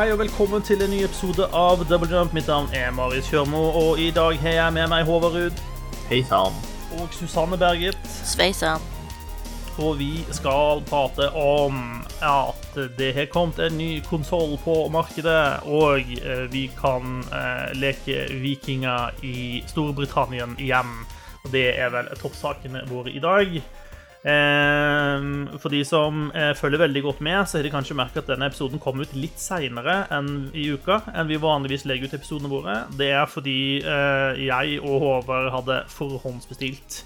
Hei og velkommen til en ny episode av Double Jump. Mitt navn er Marius Kjørmo, og i dag har jeg med meg Håvard Ruud Hei sann. og Susanne Berget. Sveisann. Og vi skal prate om at det har kommet en ny konsoll på markedet, og eh, vi kan eh, leke vikinger i Storbritannia igjen. Og det er vel toppsakene våre i dag. Eh, For de som eh, følger veldig godt med, så har de kanskje merket at denne episoden kom ut litt seinere i uka enn vi vanligvis legger ut episodene våre. Det er fordi eh, jeg og Håvard hadde forhåndsbestilt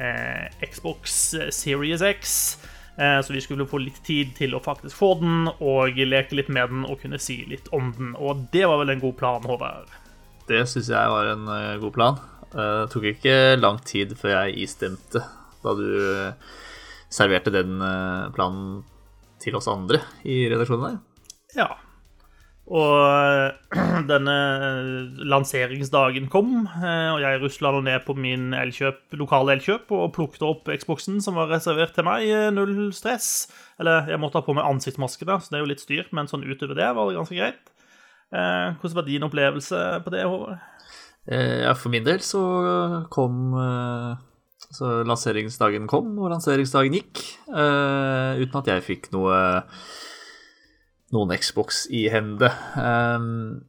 eh, Xbox Series X. Så vi skulle få litt tid til å faktisk få den og leke litt med den og kunne si litt om den. Og det var vel en god plan, Håvard? Det syns jeg var en god plan. Det tok ikke lang tid før jeg istemte da du eh, serverte den eh, planen til oss andre i redaksjonen der. Ja. Og eh, denne lanseringsdagen kom, og jeg rusla nå ned på min elkjøp, lokale elkjøp og plukket opp Xboxen som var reservert til meg. Null stress. Eller jeg måtte ha på meg ansiktsmaske, da, så det er jo litt styr, men sånn utover det var det ganske greit. Eh, Hvordan var din opplevelse på det, Håvard? Eh, Ja, for min del så kom eh, Så lanseringsdagen kom, og lanseringsdagen gikk, uh, uten at jeg fikk noe noen Xbox i hende. Um,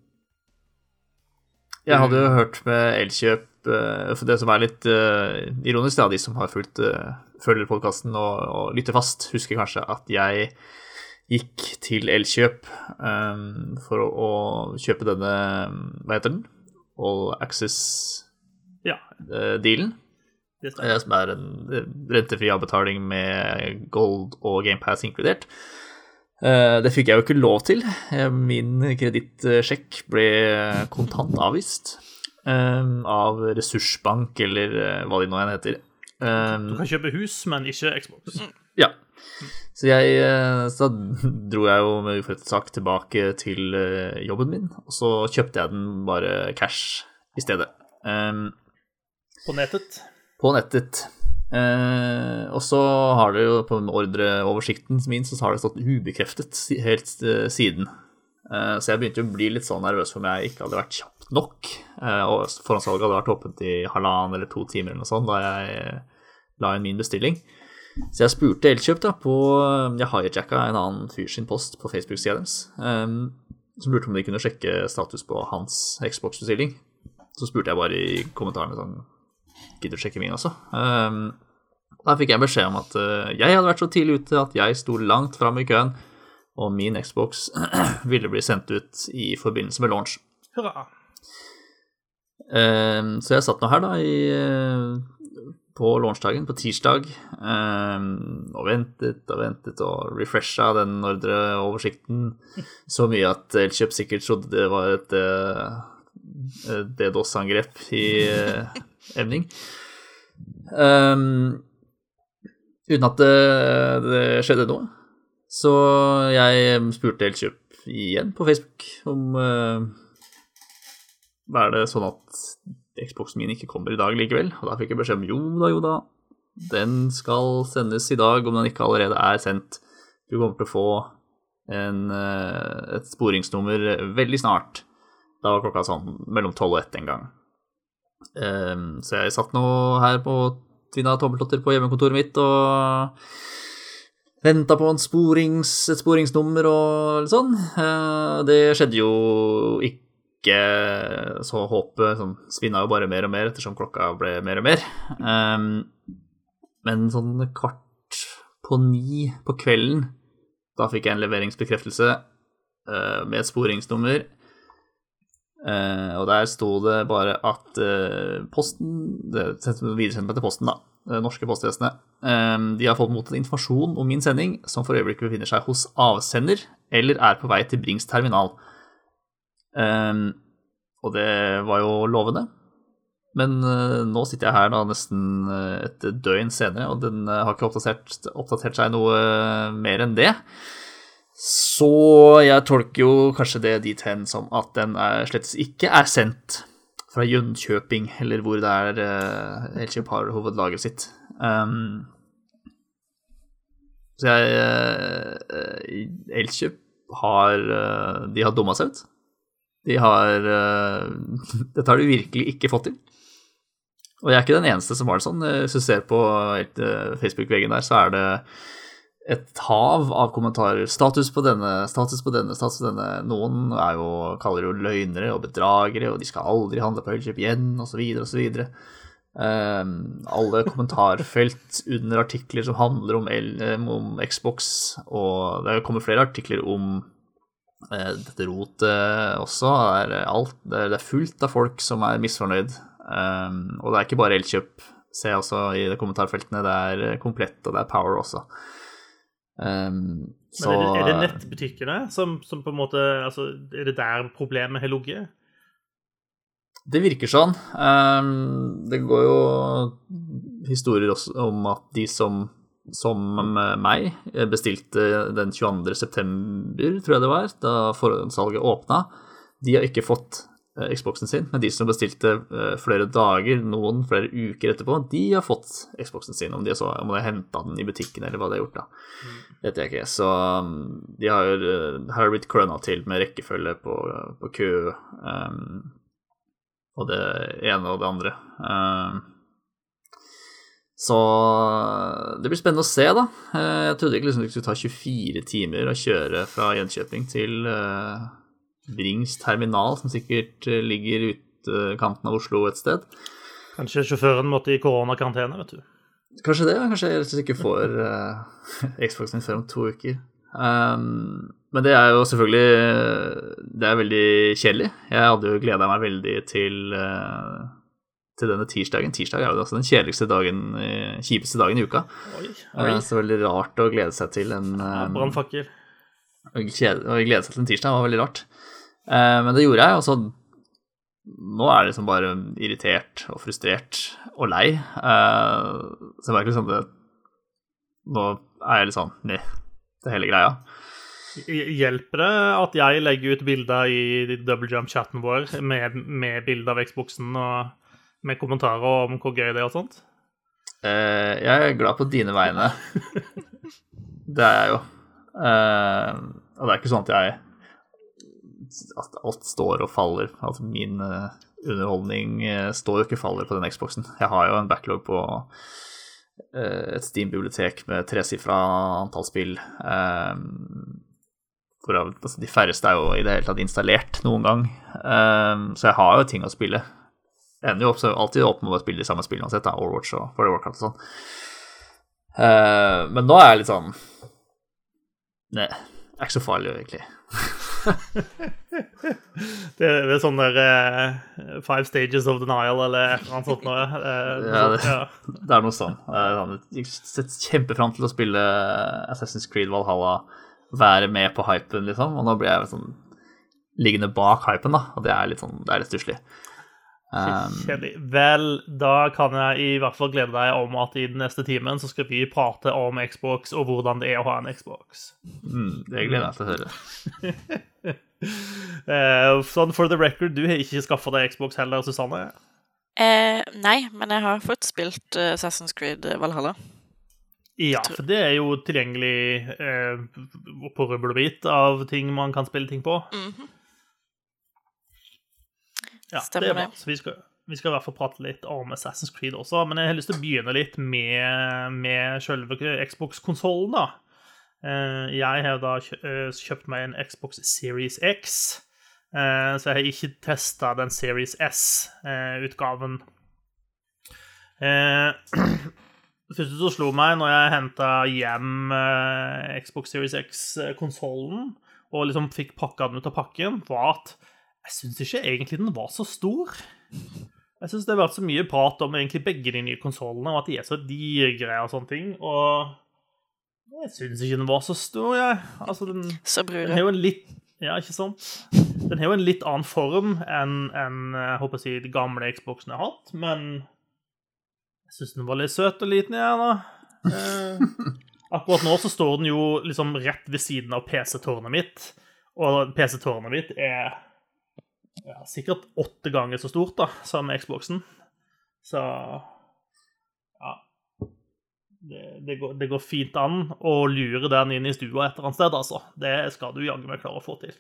jeg hadde jo hørt med Elkjøp uh, For det som er litt uh, ironisk, da, de som har fulgt, følger podkasten og, og lytter fast, husker kanskje at jeg gikk til Elkjøp um, for å, å kjøpe denne Hva heter den? All Access-dealen. Ja, det stemmer. Eh, som er en rentefri avbetaling med gold og GamePass inkludert. Eh, Det fikk jeg jo ikke lov til. Eh, Min kredittsjekk ble kontant avvist av Ressursbank, eller hva de nå enn heter. Du kan kjøpe hus, men ikke Xbox. Ja. Så jeg Så dro jeg jo med uforrettet sak tilbake til jobben min, og så kjøpte jeg den bare cash i stedet. På nettet. På nettet. Eh, og så har det jo på ordreoversikten min så har det stått ubekreftet helt eh, siden. Eh, så jeg begynte å bli litt sånn nervøs for om jeg ikke hadde vært kjapt nok. Eh, og forhåndssalget hadde vært åpent i halvannen eller to timer eller noe sånt da jeg eh, la inn min bestilling. Så jeg spurte Elkjøp da på Jeg hijacka en annen fyr sin post på Facebook-sida deres. Um, som spurte om de kunne sjekke status på hans Xbox-bestilling. Så spurte jeg bare i kommentarene sånn Gidder å sjekke min også? Um, da fikk jeg beskjed om at uh, jeg hadde vært så tidlig ute at jeg sto langt fram i køen, og min Xbox ville bli sendt ut i forbindelse med launch. Hurra. Um, så jeg satt nå her da i, uh, på launchdagen, på tirsdag, um, og ventet og ventet og refresha den ordreoversikten så mye at Elkjøp sikkert trodde det var et uh, DDoS-angrep i uh. Um, uten at det, det skjedde noe. Så jeg spurte Elkjøp igjen på Facebook om uh, er det sånn at Xboxen min ikke kommer i dag likevel? Og da fikk jeg beskjed om jo da, jo da. Den skal sendes i dag, om den ikke allerede er sendt. Du kommer til å få en, eh, et sporingsnummer veldig snart. Da var klokka sånn mellom tolv og ett en gang. Ehm, så jeg satt nå her på tvinna tommeltotter på hjemmekontoret mitt og venta på sporings, et sporingsnummer og litt sånn. Eh, Det skjedde jo ikke så håpet sånn, svinna jo bare mer og mer ettersom klokka ble mer og mer. Ehm, men sånn kvart på ni på kvelden, da fikk jeg en leveringsbekreftelse eh, med et sporingsnummer. Eh, og der sto det bare at uh, posten det sendte meg til posten, da. Det norske postvesenet. Um, de har fått mottatt informasjon om min sending, som for øyeblikket befinner seg hos avsender eller er på vei til Brings terminal. Um, og det var jo lovende. Men uh, nå sitter jeg her da nesten uh, et døgn senere, og den uh, har ikke oppdatert, oppdatert seg noe mer enn det. Så jeg tolker jo kanskje det dit hen som at den slett ikke er sendt fra Jönköping, eller hvor det er uh, Elkjøp har hovedlaget sitt. Um, så jeg Elkjøp har uh, De har dumma seg ut. De har uh, Dette har de virkelig ikke fått til. Og jeg er ikke den eneste som har det sånn. Hvis du ser på Facebook-veggen der, så er det et hav av kommentarer. Status på denne, status på denne, status på denne. Noen jo, kaller jo løgnere og bedragere, og de skal aldri handle på Elkjøp igjen, osv., osv. Um, alle kommentarfelt under artikler som handler om, L, om Xbox, og det kommer flere artikler om uh, dette rotet også. Det er, alt, det er, fullt av folk som er misfornøyd. Um, og det er ikke bare Elkjøp, ser jeg også i kommentarfeltene. Det er Komplett, og det er Power også. Um, så, Men er det, er det nettbutikkene som, som, på en måte altså, Er det der problemet har ligget? Det virker sånn. Um, det går jo historier også om at de som, som meg bestilte den 22. september, tror jeg det var, da forhåndssalget åpna, de har ikke fått Eh, Xboxen sin, men de som bestilte eh, flere dager, noen flere uker etterpå, de har fått Xboxen sin. Om de, så, om de har henta den i butikken, eller hva de har gjort, da. Mm. vet jeg ikke. Så um, de har, jo her har blitt kløna til med rekkefølge på, på kø, um, og det ene og det andre. Um, så det blir spennende å se, da. Jeg trodde ikke liksom det skulle ta 24 timer å kjøre fra Jönköping til uh, Brings terminal, som sikkert ligger ligger utkanten av Oslo et sted. Kanskje sjåføren måtte i koronakarantene, vet du. Kanskje det. Kanskje jeg ikke får uh, Xboxen før om to uker. Um, men det er jo selvfølgelig Det er veldig kjedelig. Jeg hadde jo gleda meg veldig til, uh, til denne tirsdagen. Tirsdag er jo altså den kjedeligste dagen, kjipeste dagen i uka. Oi, oi. Uh, så veldig rart å glede seg til en ja, Brannfakkel. Å glede seg til en tirsdag var veldig rart. Eh, men det gjorde jeg, og så nå er jeg liksom bare irritert og frustrert og lei. Eh, så jeg merker liksom det Nå er jeg litt sånn Nei, det hele greia. Hjelper det at jeg legger ut bilder i double jump-chatten vår med, med bilde av Xboxen og med kommentarer om hvor gøy det er og sånt? Eh, jeg er glad på dine vegne. det er jeg jo. og det er ikke sånn at jeg at alt står og faller. At min uh, underholdning uh, står jo ikke og faller på den Xboxen. Jeg har jo en backlog på uh, et Steam-bibliotek med tresifra antall spill. Hvorav altså, de færreste er jo i det hele tatt installert noen gang. så jeg har jo ting å spille. Jeg ender jo opp, alltid opp med å spille de samme spillene uansett, Overwatch og World Warcraft og sånn. men nå er jeg litt sånn Nei, det er ikke så farlig, egentlig. det, er sånn der uh, Five Stages of Denial eller et eller annet sånt noe. Uh, ja, det, ja. det, er noe sånn. Jeg setter sett kjempefram til å spille Assassin's Creed Valhalla, være med på hypen, liksom, og nå blir jeg sånn liggende bak hypen, da, og det er litt sånn, det er litt stusslig. Um, Vel, da kan jeg i hvert fall glede deg om at i den neste timen så skal vi prate om Xbox og hvordan det er å ha en Xbox. Mm, det gleder jeg til å høre. uh, sånn for the record, du har ikke skaffa deg Xbox heller, Susanne? Eh, nei, men jeg har fått spilt uh, Assassin's Creed Valhalla. Ja, for det er jo tilgjengelig eh, på rubbel og bit av ting man kan spille ting på. Mm -hmm. Ja, Stemmer det. Er bra. Så vi skal, vi skal, i hvert fall prate litt om Assassin's Creed også. Men jeg har lyst til å begynne litt med, med selve Xbox-konsollen, da. Eh, jeg har da eh, kjøpt meg en Xbox Series X, eh, så jeg har ikke testa den Series S-utgaven. Det første som slo meg når jeg henta hjem Xbox Series X-konsollen, og liksom fikk pakka den ut av pakken, var at jeg syns ikke egentlig den var så stor. Jeg syns det har vært så mye prat om egentlig begge de nye konsollene, og at de er så digre og sånne ting. Og jeg syns ikke den var så stor, jeg. Altså, den, så den har jo en litt Ja, ikke sant? Den har jo en litt annen form enn en, jeg håper å si, de gamle Xboxene jeg har hatt, men jeg syns den var litt søt og liten, jeg, da. Eh, akkurat nå så står den jo liksom rett ved siden av PC-tårnet mitt, og PC-tårnet mitt er ja, sikkert åtte ganger så stort da, som Xboxen. Så ja. det, det, går, det går fint an å lure den inn i stua et eller annet sted, altså. Det skal du jaggu meg klare å få til.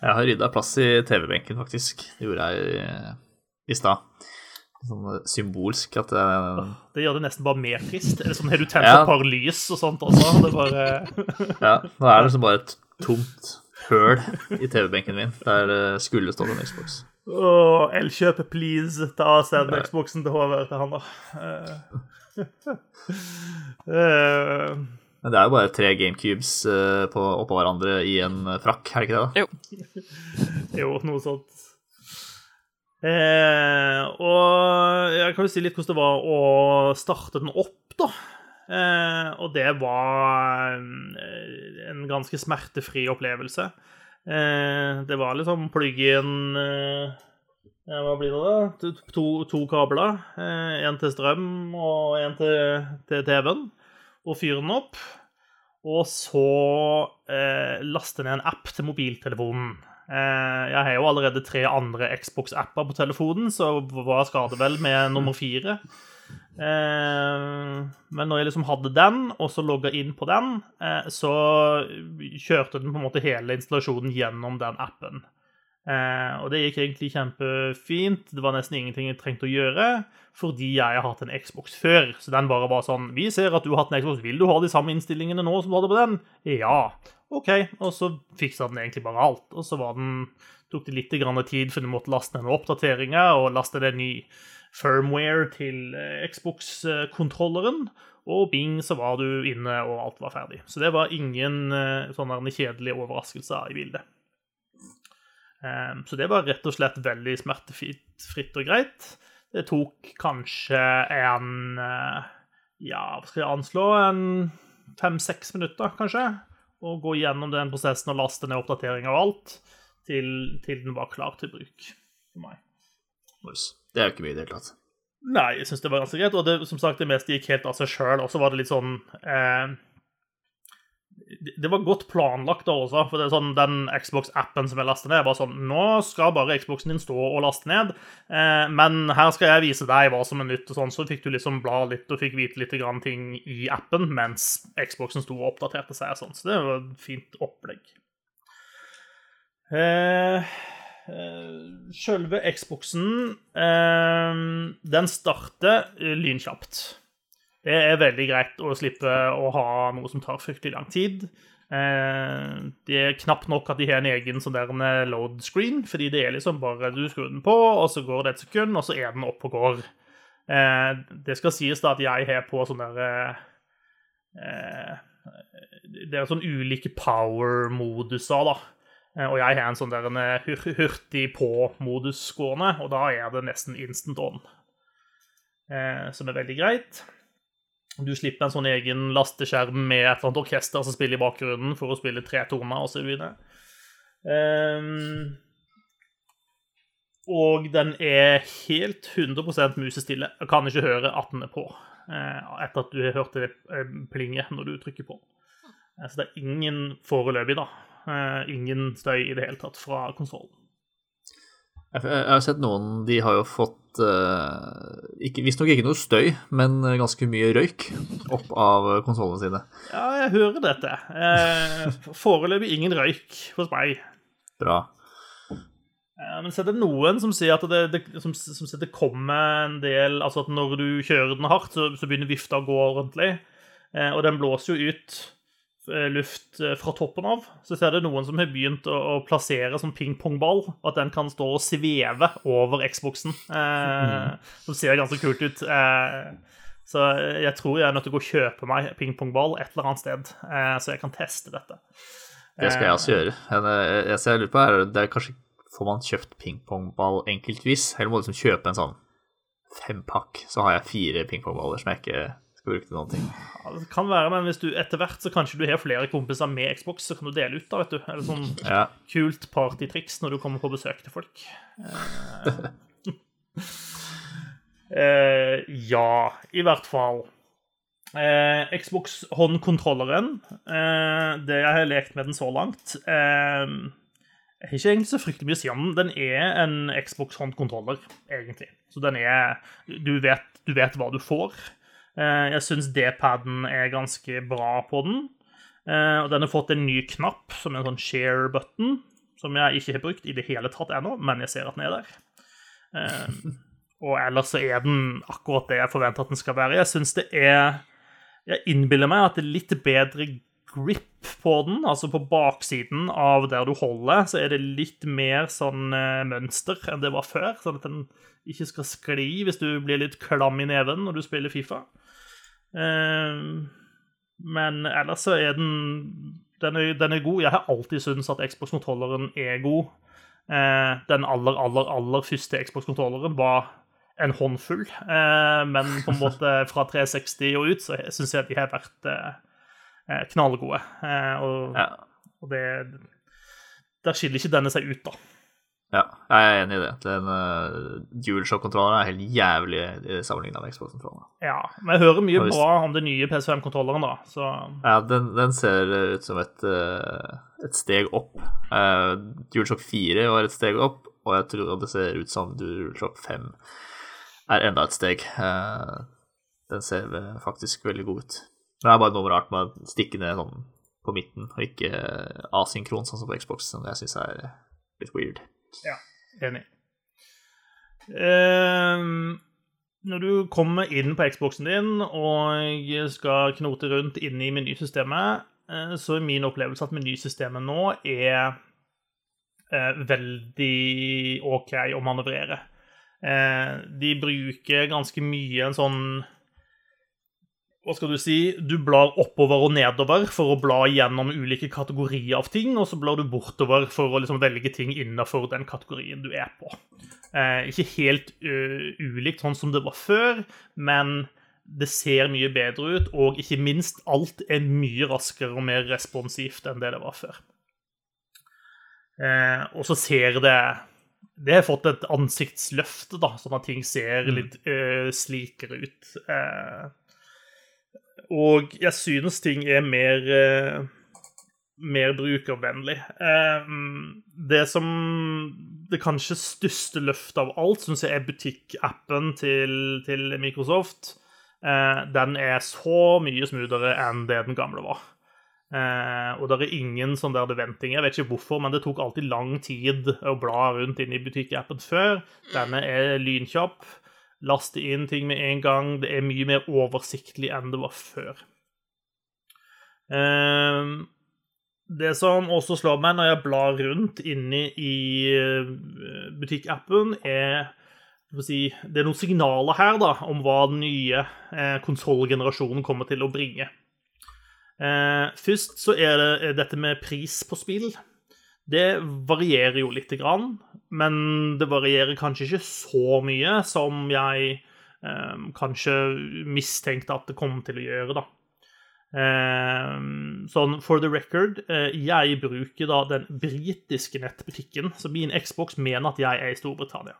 Jeg har rydda plass i TV-benken, faktisk. Det gjorde jeg i, i stad. Sånn symbolsk at jeg Det gjør det nesten bare mer trist. Eller sånn, Har du tent Ja. et par lys og sånt også? Det bare Ja, nå er det liksom bare tomt høl i TV-benken min der det skulle stått en Xbox. Oh, Elkjøpet, please. Ta send Xboxen til Håvard til han, da. uh. Eh, Men det er jo bare tre GameCubes uh, på, oppå hverandre i en eh, frakk, er det ikke det? da? Jo. jo, noe sånt. Uh, og jeg kan jo si litt hvordan det var å starte den opp, da. Eh, og det var eh, en ganske smertefri opplevelse. Eh, det var liksom plugg-in eh, Hva blir det, da? To, to kabler. Én til strøm og én til, til TV-en. Og fyre den opp. Og så eh, laste ned en app til mobiltelefonen. Eh, jeg har jo allerede tre andre Xbox-apper på telefonen, så hva skal det vel med nummer fire? Eh, men når jeg liksom hadde den, og så logga inn på den, eh, så kjørte den på en måte hele installasjonen gjennom den appen. Eh, og det gikk egentlig kjempefint. Det var nesten ingenting jeg trengte å gjøre, fordi jeg har hatt en Xbox før. Så den bare var sånn Vi ser at du har hatt en Xbox. Vil du ha de samme innstillingene nå som du hadde på den? Ja. OK. Og så fiksa den egentlig bare alt. Og så var den tok det litt tid, for du måtte laste ned noen oppdateringer og laste ned ny firmware til eh, Xbox-kontrolleren. Og bing, så var du inne, og alt var ferdig. Så det var ingen eh, sånne kjedelige overraskelser i bildet. Um, så det var rett og slett veldig smertefritt og greit. Det tok kanskje en uh, Ja, hva skal jeg anslå? En fem-seks minutter, kanskje? Å gå gjennom den prosessen og laste ned oppdateringer og alt til, til den var klar til bruk for meg. Nice. Det er jo ikke mye i det hele tatt. Nei, jeg syns det var ganske greit. Og det, som sagt, det meste gikk helt av seg sjøl. Og så var det litt sånn eh, det- var godt planlagt da også. For det er sånn, den Xbox-appen som jeg lastet ned, var sånn Nå skal bare Xboxen din stå og laste ned, eh, men her skal jeg vise deg hva som er nytt. og sånn, Så fikk du liksom bla litt og fikk vite litt grann ting i appen mens Xboxen sto og oppdaterte seg. og sånn, Så det var et fint opplegg. Eh, eh, Selve Xboxen eh, den starter eh, lynkjapt. Det er veldig greit å slippe å ha noe som tar fryktelig lang tid. Det er knapt nok at de har en egen sånn load screen, fordi det er liksom bare du skrur den på, og så går det et sekund, og så er den oppe og går. Det skal sies da at jeg har på sånn der Det er sånn ulike power-moduser, da. Eh, Og jeg har en sånn der en eh, hurtig på-modus gående, og da er det nesten instant on. Eh, som er veldig greit. Du slipper en sånn egen lasteskjerm med et eller annet orkester som spiller i bakgrunnen for å spille tre toner osv. Um, og den er helt 100% musestille. Jeg kan ikke høre at den er på etter at du har hørt det plinge når du trykker på. Så det er ingen foreløpig, da. Eh, Ingen støy i det hele tatt fra konsollen. Jeg, har sett noen De har jo fått uh, Visstnok ikke noe støy, men ganske mye røyk opp av konsollene sine. Ja, jeg hører dette. Eh, Foreløpig ingen røyk hos meg. Bra. Eh, Men så er det noen som sier at det, det, som, som det kommer en del Altså at når du kjører den hardt, så, så begynner vifta å gå ordentlig. Eh, og den blåser jo ut eh, luft eh, fra toppen av. Så ser det noen som har begynt å, plassere som pingpongball. At den kan stå og sveve over Xboxen. Eh, Som ser ganske kult ut. Eh, så jeg tror jeg er nødt til å gå og kjøpe meg pingpongball et eller annet sted, eh, så jeg kan teste dette. Det skal jeg også gjøre. Eh, jeg, så jeg lurer på, her, det er kanskje Får man kjøpt pingpongball enkeltvis, eller må du liksom kjøpe en sånn fempakk, så har jeg fire pingpongballer som jeg ikke bruke noen ting. Ja, det kan være, men hvis du etter hvert så kanskje du har flere kompiser med Xbox, så kan du dele ut, da, vet du. Eller sånn Ja. kult partytriks når du kommer på besøk til folk. Eh, eh, ja, i hvert fall. Eh, Xbox håndkontrolleren, eh, det jeg har lekt med den så langt eh, Jeg har ikke egentlig så fryktelig mye å si om den. Den er en Xbox håndkontroller, egentlig. Så den er Du vet, du vet hva du får. Eh, jeg syns D-paden er ganske bra på den. Eh, og den har fått en ny knapp, som en sånn share button, som jeg ikke har brukt i det hele tatt ennå, men jeg ser at den er der. Eh, og ellers så er den akkurat det jeg forventer at den skal være. Jeg syns det er Jeg innbiller meg at det er litt bedre grip på den. Altså på baksiden av der du holder, så er det litt mer sånn eh, mønster enn det var før. Sånn at den ikke skal skli hvis du blir litt klam i neven når du spiller Fifa. Eh, men ellers så er den den er, den er god. Jeg har alltid syntes at Xbox-kontrolleren er god. Eh, den aller, aller, aller første Xbox-kontrolleren var en håndfull, eh, men på en måte fra 360 og ut så syns jeg de har vært knallgode. Eh, og, Ja. og det Der skiller ikke denne seg ut, da. ja, jeg er enig i det. Den uh, DualShock-kontrolleren er helt jævlig sammenligna med Xbox-kontrolleren. Ja, Men jeg hører mye hvis- bra om den nye PS5-kontrolleren, da, så Ja, den, den ser ut som et, uh, et steg opp. Uh, DualShock 4 var et steg opp, og jeg tror det ser ut som DualShock 5 er enda et steg. Uh, den ser eh, faktisk veldig god ut. Det er bare noe rart med å stikke ned sånn på midten, og ikke asynkron, sånn som på Xbox, som jeg syns er litt weird. Ja, enig. Ehm, når du kommer inn på Xboxen din og skal knote rundt inne i menysystemet, eh, så er min opplevelse at menysystemet nå er uh, veldig OK å manøvrere. Eh, de bruker ganske mye en sånn hva skal du si, du blar oppover og nedover for å bla gjennom ulike kategorier av ting, og så blar du bortover for å liksom velge ting innenfor den kategorien du er på. Eh, ikke helt ø, ulikt sånn som det var før, men det ser mye bedre ut, og ikke minst, alt er mye raskere og mer responsivt enn det det var før. Eh, og så ser det Det har fått et ansiktsløft, da, sånn at ting ser litt ø, slikere ut. Eh, og jeg synes ting er mer eh, mer brukervennlig. Eh, det som Det kanskje største løftet av alt syns jeg er butikkappen til, til Microsoft. Eh, den er så mye smoothere enn det den gamle var. Og det er ingen sånn der venting. Jeg vet ikke hvorfor, men det tok alltid lang tid å bla rundt inn i butikkappen før. Denne er lynkjapp laste inn ting med en gang. Det er mye mer oversiktlig enn det var før. Ehm, Det som også slår meg når jeg blar rundt inne i eh, butikkappen, er si, Det er noen signaler her da, om hva den nye eh, konsollgenerasjonen kommer til å bringe. Eh, først så er det dette med pris på spill. Det varierer jo lite grann, men det varierer kanskje ikke så mye som jeg eh, kanskje mistenkte at det kom til å gjøre, da. Eh, sånn for the record, eh, jeg bruker da den britiske nettbutikken, så min Xbox mener at jeg er i Storbritannia.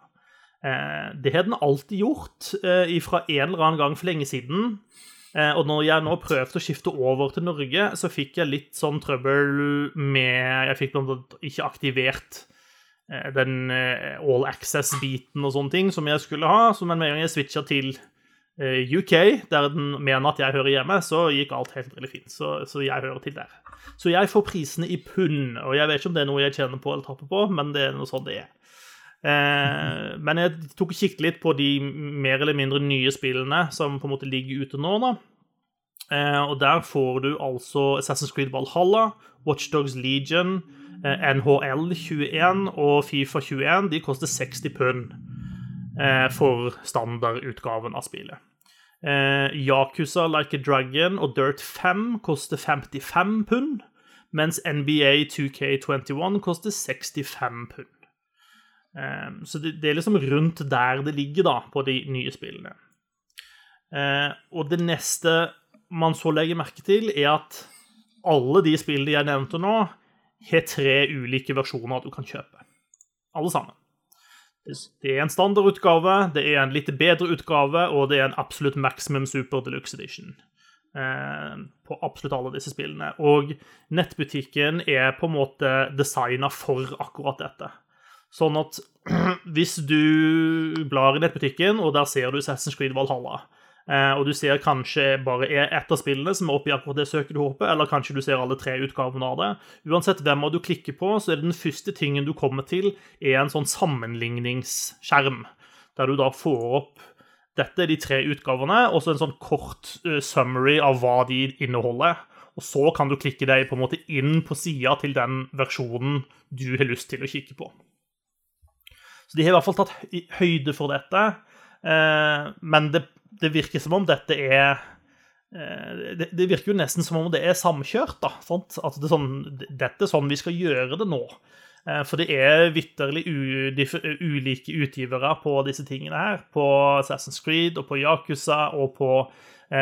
Eh, det har den alltid gjort, eh, fra en eller annen gang for lenge siden. Eh, og når jeg nå prøvde å skifte over til Norge, så fikk jeg litt sånn trøbbel med Jeg fikk blant annet ikke aktivert eh, den eh, all access-biten og sånne ting som jeg skulle ha. Så med en gang jeg switcha til UK, der den mener at jeg hører hjemme, så gikk alt helt veldig fint. Så, så jeg hører til der. Så jeg får prisene i pund, og jeg vet ikke om det er noe jeg tjener på eller taper på, men det er noe sånn det er. Eh, men jeg tok og kikket litt på de mer eller mindre nye spillene som på en måte ligger ute nå. da. Eh, og der får du altså Assassin's Creed Valhalla, Watchdogs Legion, eh, NHL 21 og Fifa 21. De koster 60 pund for standardutgaven av spillet. Yakuza Like a Dragon og Dirt 5 koster 55 pund, mens NBA 2K21 koster 65 pund. Um, så det, er liksom rundt der det ligger, da, på de nye spillene. Uh, og det neste man så legger merke til, er at alle de spillene jeg nevnte nå, har tre ulike versjoner du kan kjøpe. Alle sammen. Det er en standardutgave, det er en litt bedre utgave, og det er en absolutt maximum super deluxe edition. Uh, på absolutt alle disse spillene. Og nettbutikken er på en måte designa for akkurat dette. Sånn at hvis du blar i nettbutikken, og der ser du Assassin's Creed Valhalla, Eh, og du ser kanskje bare ett av spillene som er oppe i akkurat det søket du håper, eller kanskje du ser alle tre utgavene av det. Uansett hvem av du klikker på, så er det den første tingen du kommer til, er en sånn sammenligningsskjerm, der du da får opp dette er de tre utgavene, og så en sånn kort uh, summary av hva de inneholder. Og så kan du klikke deg på en måte inn på sida til den versjonen du har lyst til å kikke på. Så de har i hvert fall tatt høyde for dette. Eh, men det det virker som om dette er eh, det, det, virker jo nesten som om det er samkjørt. da, sant? At det er sånn, dette er sånn vi skal gjøre det nå. Eh, for det er vitterlig ulike utgivere på disse tingene her. På Assassin's Creed og på Yakuza og på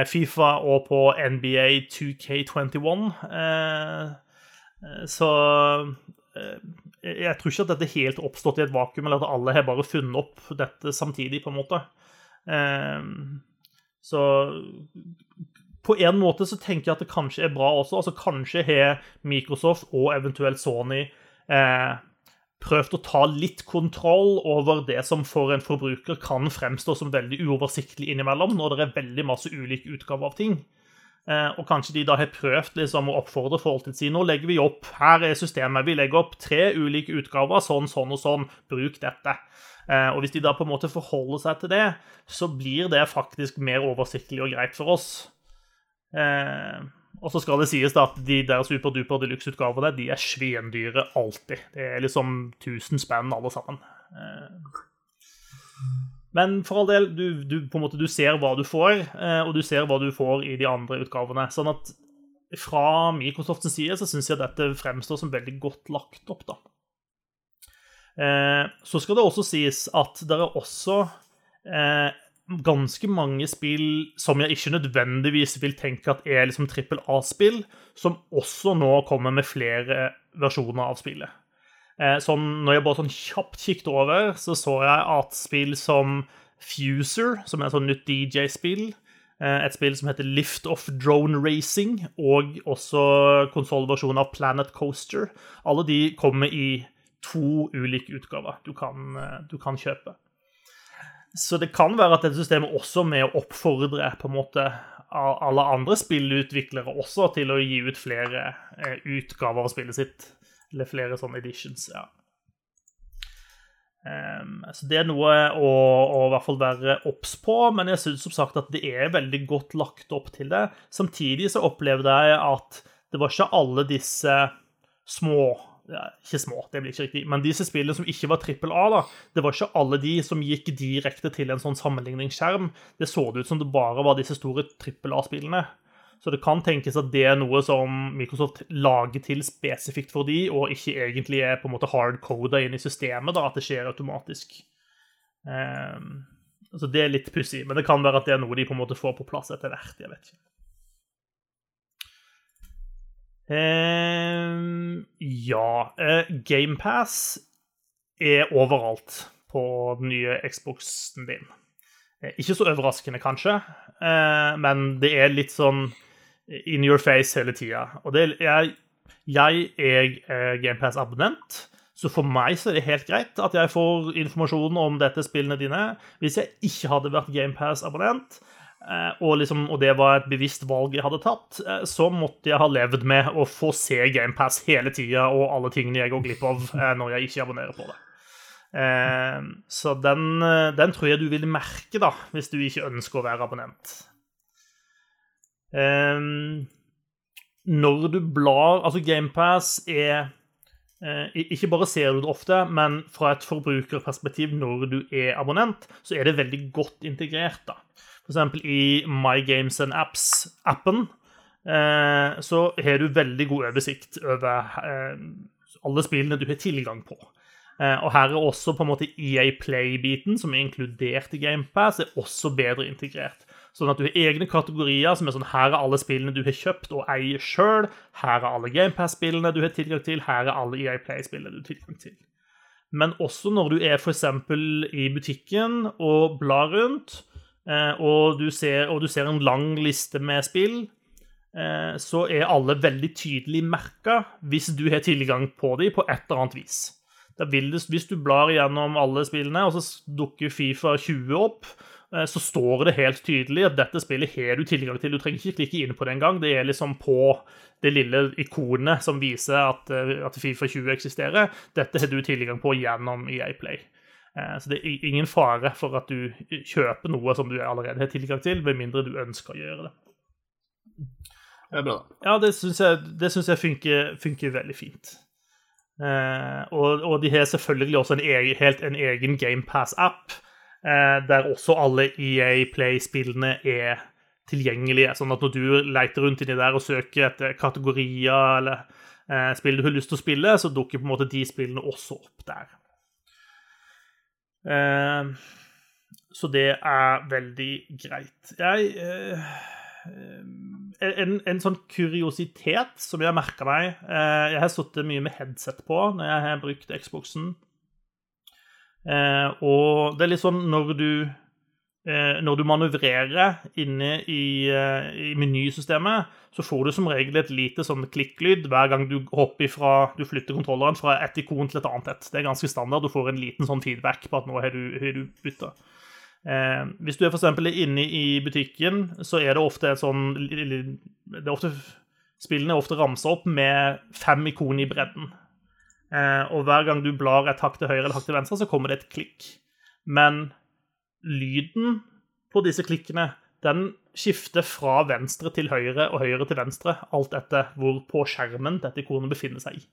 Fifa og på NBA 2K21. Så jeg tror ikke at dette helt oppstått i et vakuum, eller at alle har bare funnet opp dette samtidig, på en måte. Ehm, så på en måte så tenker jeg at det kanskje er bra også. altså Kanskje har Microsoft og eventuelt Sony eh, prøvd å ta litt kontroll over det som for en forbruker kan fremstå som veldig uoversiktlig innimellom, når det er veldig masse ulike utgaver av ting. Eh, og kanskje de da har prøvd liksom, å oppfordre folk til å si nå legger vi opp, her er systemet, vi legger opp tre ulike utgaver, sånn, sånn og sånn, bruk dette. Eh, og hvis de da på en måte forholder seg til det, så blir det faktisk mer oversiktlig og greit for oss. Eh, og så skal det sies da at de der superduper deluxe-utgavene de er svindyre alltid. Det er liksom 1000 spenn alle sammen. Eh, men for all del, du, du, på en måte, du ser hva du får, og du ser hva du får i de andre utgavene. Sånn at fra Microsofts side så syns jeg dette fremstår som veldig godt lagt opp. da. Eh, så skal det også sies at det er også eh, ganske mange spill som jeg ikke nødvendigvis vil tenke at er liksom trippel A-spill, som også nå kommer med flere versjoner av spillet. Eh, sånn, når jeg bare sånn kjapt kikket over, så så jeg at spill som Fuser, som er et sånn nytt DJ-spill, et spill som heter Lift Off Drone Racing, og også konsollversjonen av Planet Coaster, alle de kommer i to ulike utgaver du kan, eh, du kan, kjøpe. Så det kan være at dette systemet også med å oppfordre på en måte alle andre spillutviklere også til å gi ut flere eh, utgaver av spillet sitt. Eller flere sånne editions. ja. Um, så Det er noe å, å i hvert fall være obs på, men jeg syns som sagt at det er veldig godt lagt opp til det. Samtidig så opplevde jeg at det var ikke alle disse små ja, Ikke små, det blir ikke riktig, men disse spillene som ikke var trippel A, da, det var ikke alle de som gikk direkte til en sånn sammenligningsskjerm. Det så det ut som det bare var disse store trippel A-spillene. Så det kan tenkes at det er noe som Microsoft lager til spesifikt for de, og ikke egentlig er på en måte hardcoda inn i systemet, da, at det skjer automatisk. Um, så Det er litt pussig, men det kan være at det er noe de på en måte får på plass etter hvert. jeg vet ikke. Um, ja. Uh, GamePass er overalt på den nye Xboxen din. Uh, ikke så overraskende, kanskje, uh, men det er litt sånn in your face hele tida. Og det er Jeg er GamePass-abonnent, så for meg så er det helt greit at jeg får informasjon om dette spillene dine. Hvis jeg ikke hadde vært GamePass-abonnent, Eh, og, liksom, og, det var et bevisst valg jeg hadde tatt, eh, så måtte jeg ha levd med å få se GamePass hele tida og alle tingene jeg går glipp av eh, når jeg ikke abonnerer på det. Så den, den tror jeg du vil merke da, hvis du ikke ønsker å være abonnent. Når du blar Altså, GamePass er ikke bare ser du det ofte, men fra et forbrukerperspektiv når du er abonnent, så er det veldig godt integrert. da. F.eks. i My Games and Apps-appen eh, så har du veldig god oversikt over eh, alle spillene du har tilgang på. Eh, og her er også på en måte EA Play-biten, som er inkludert i GamePass, er også bedre integrert. Sånn at du har egne kategorier som er sånn Her er alle spillene du har kjøpt og eier sjøl. Her er alle GamePass-spillene du har tilgang til. Her er alle EA Play-spillene du har tilgang til. Men også når du er f.eks. i butikken og blar rundt, Eh, og du, ser, og du ser en lang liste med spill, eh, så er alle veldig tydelig merka hvis du har tilgang på dem på et eller annet vis. Det, hvis du blar gjennom alle spillene, og så dukker Fifa 20 opp, så står det helt tydelig at dette spillet har du tilgang til. Du trenger ikke klikke inn på det engang. Det er liksom på det lille ikonet som viser at, eh, at Fifa 20 eksisterer. Dette har du tilgang på gjennom EA Play. Eh, Så det er ingen fare for at du kjøper noe som du allerede har tilgang til, med mindre du ønsker å gjøre det. Det er bra. Ja, det syns jeg, det synes jeg funker, funker veldig fint. Eh, og, og de har selvfølgelig også en egen, helt en egen GamePass-app, eh, der også alle EA Play-spillene er tilgjengelige. Sånn at når du leter rundt inni der og søker etter kategorier eller eh, spill du har lyst til å spille, så dukker på en måte de spillene også opp der. Eh, så det er veldig greit. Jeg eh, en, en sånn kuriositet som jeg har merka meg eh, Jeg har sittet mye med headset på når jeg har brukt Xboxen. Eh, og det er litt sånn når du eh, Når du manøvrerer inne i, eh, i menysystemet, så får du som regel et lite sånn klikklyd hver gang du hopper fra Du flytter kontrolleren fra et ikon til et annet et. Det er ganske standard. Du får en liten sånn feedback på at nå har du, har du bytta. Eh, hvis du er for inne i butikken, så er det ofte et sånn det er ofte, Spillene er ofte ramsa opp med fem ikoner i bredden. Eh, og hver gang du blar et hakk til høyre eller hakk til venstre, så kommer det et klikk. Men lyden på disse klikkene den skifter fra venstre til høyre og høyre til venstre, alt etter hvor på skjermen dette ikonet befinner seg i.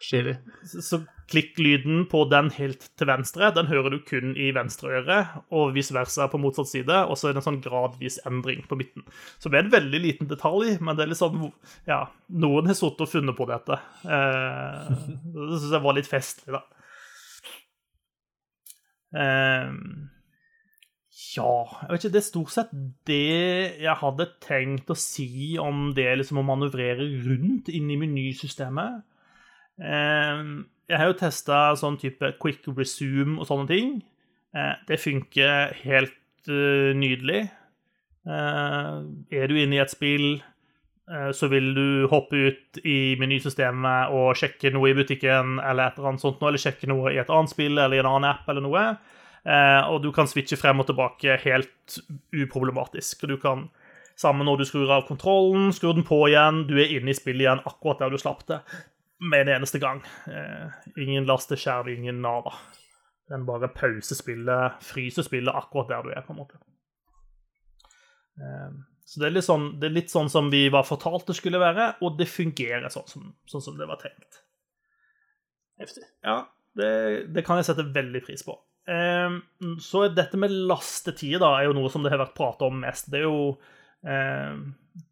Stilig. Så- Så klikklyden på den helt til venstre, den hører du kun i venstre øre, og vice versa på motsatt side, og så er det en sånn gradvis endring på midten. Så det er en veldig liten detalj, men det er litt sånn Ja, noen har sittet og funnet på dette. Eh, det syns jeg var litt festlig, da. Eh, ja, jeg vet ikke, det er stort sett det jeg hadde tenkt å si om det liksom å manøvrere rundt inn i menysystemet. Eh, Jeg har jo testa sånn type quick resume og sånne ting. Eh, Det funker helt eh, nydelig. Eh, Er du inne i et spill, så vil du hoppe ut i menysystemet og sjekke noe i butikken eller et eller annet sånt, eller sjekke noe i et annet spill eller i en annen app eller noe. Og du kan switche frem og tilbake helt uproblematisk. Og du kan Samme når du skrur av kontrollen, skrur den på igjen, du er inne i spillet igjen akkurat der du slapp det med en eneste gang. Eh, ingen lasteskjær, ingen nada. Den bare pauser spillet, fryser spillet akkurat der du er, på en måte. Eh, så det er, sånn, det er litt sånn som vi var fortalt det skulle være, og det fungerer sånn som, sånn som det var tenkt. Heftig. Ja, det, det kan jeg sette veldig pris på. Eh, så dette med lastetid da, er jo noe som det har vært pratet om mest. Det er jo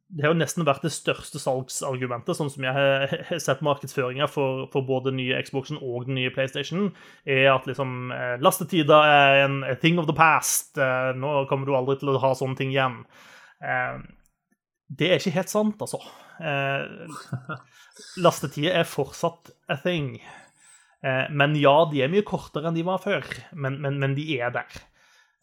det har jo nesten vært det største salgsargumentet, sånn som jeg har sett markedsføringa for, for både den nye Xboxen og den nye PlayStation, er at liksom eh, lastetider er en thing of the past. Eh, nå kommer du aldri til å ha sånne ting igjen. Eh, det er ikke helt sant, altså. Lastetider er fortsatt a thing. Men ja, de er mye kortere enn de var før, men, men, men de er der.